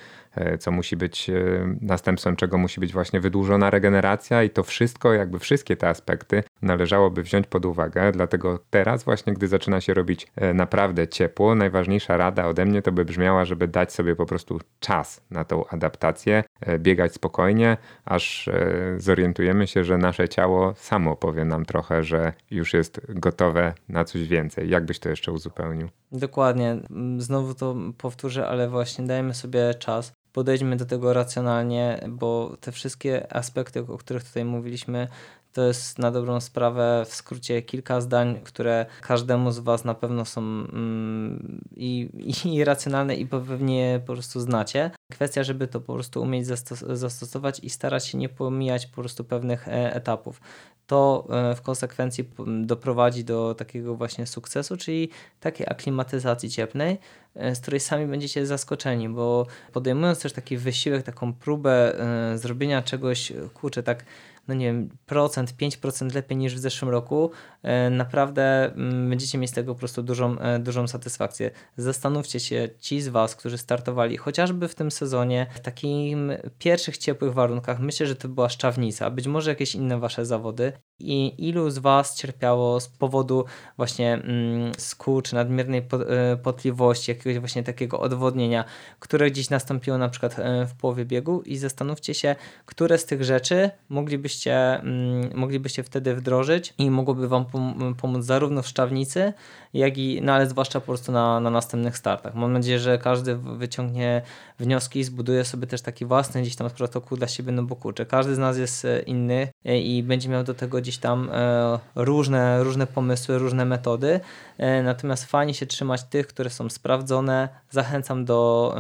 co musi być e, następstwem czego musi być właśnie wydłużona regeneracja i to wszystko, jakby wszystkie te aspekty należałoby wziąć pod uwagę. Dlatego teraz właśnie, gdy zaczyna się robić naprawdę ciepło, najważniejsza rada ode mnie to by brzmiała, żeby dać sobie po prostu czas na tą adaptację, biegać spokojnie, aż zorientujemy się, że nasze ciało samo powie nam trochę, że już jest gotowe na coś więcej. Jak byś to jeszcze uzupełnił? Dokładnie. Znowu to powtórzę, ale właśnie dajmy sobie czas. Podejdźmy do tego racjonalnie, bo te wszystkie aspekty, o których tutaj mówiliśmy, to jest na dobrą sprawę w skrócie kilka zdań, które każdemu z Was na pewno są mm, i, i racjonalne i pewnie po prostu znacie. Kwestia, żeby to po prostu umieć zastos zastosować i starać się nie pomijać po prostu pewnych e etapów to e, w konsekwencji doprowadzi do takiego właśnie sukcesu, czyli takiej aklimatyzacji cieplnej, e, z której sami będziecie zaskoczeni, bo podejmując też taki wysiłek, taką próbę e, zrobienia czegoś, kurczę, tak no nie wiem, procent, 5% lepiej niż w zeszłym roku, e, naprawdę mm, będziecie mieć z tego po prostu dużą, e, dużą satysfakcję. Zastanówcie się, ci z Was, którzy startowali chociażby w tym sezonie, w takim pierwszych ciepłych warunkach, myślę, że to była szczawnica, być może jakieś inne Wasze zawody i ilu z Was cierpiało z powodu właśnie mm, czy nadmiernej e, potliwości, jakiegoś właśnie takiego odwodnienia, które gdzieś nastąpiło na przykład w połowie biegu i zastanówcie się, które z tych rzeczy moglibyście moglibyście, mm, moglibyście wtedy wdrożyć i mogłoby Wam pomóc zarówno w szczawnicy, jak i, no ale zwłaszcza po prostu na, na następnych startach. Mam nadzieję, że każdy wyciągnie wnioski i zbuduje sobie też taki własny gdzieś tam protokół dla siebie, no bo kurczę, każdy z nas jest e, inny e, i będzie miał do tego gdzieś tam e, różne, różne pomysły, różne metody, natomiast fajnie się trzymać tych, które są sprawdzone. Zachęcam do,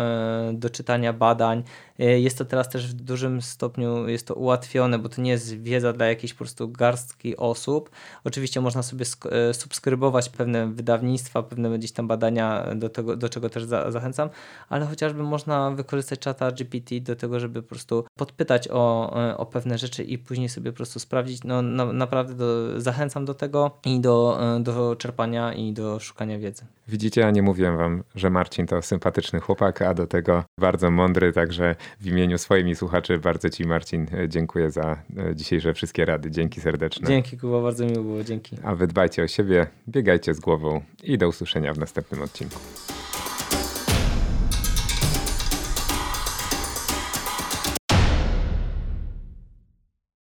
do czytania badań. Jest to teraz też w dużym stopniu jest to ułatwione, bo to nie jest wiedza dla jakiejś po prostu garstki osób. Oczywiście można sobie subskrybować pewne wydawnictwa, pewne gdzieś tam badania, do, tego, do czego też za, zachęcam, ale chociażby można wykorzystać czata GPT do tego, żeby po prostu podpytać o, o pewne rzeczy i później sobie po prostu sprawdzić. No, no naprawdę do, zachęcam do tego i do, do czerpania i do szukania wiedzy. Widzicie, ja nie mówiłem wam, że Marcin to sympatyczny chłopak, a do tego bardzo mądry, także w imieniu swoim i słuchaczy bardzo ci Marcin dziękuję za e, dzisiejsze wszystkie rady. Dzięki serdeczne. Dzięki Kuba, bardzo miło było, dzięki. A wy dbajcie o siebie, biegajcie z głową i do usłyszenia w następnym odcinku.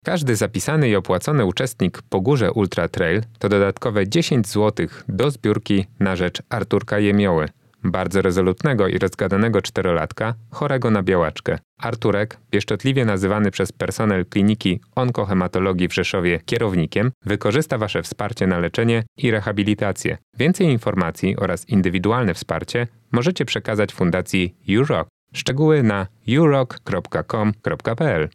Każdy zapisany i opłacony uczestnik po górze Ultra Trail to dodatkowe 10 zł do zbiórki na rzecz Arturka Jemioły, bardzo rezolutnego i rozgadanego czterolatka, chorego na białaczkę. Arturek, pieszczotliwie nazywany przez personel kliniki onkohematologii w Rzeszowie kierownikiem, wykorzysta Wasze wsparcie na leczenie i rehabilitację. Więcej informacji oraz indywidualne wsparcie możecie przekazać Fundacji UROC. Szczegóły na urock.com.pl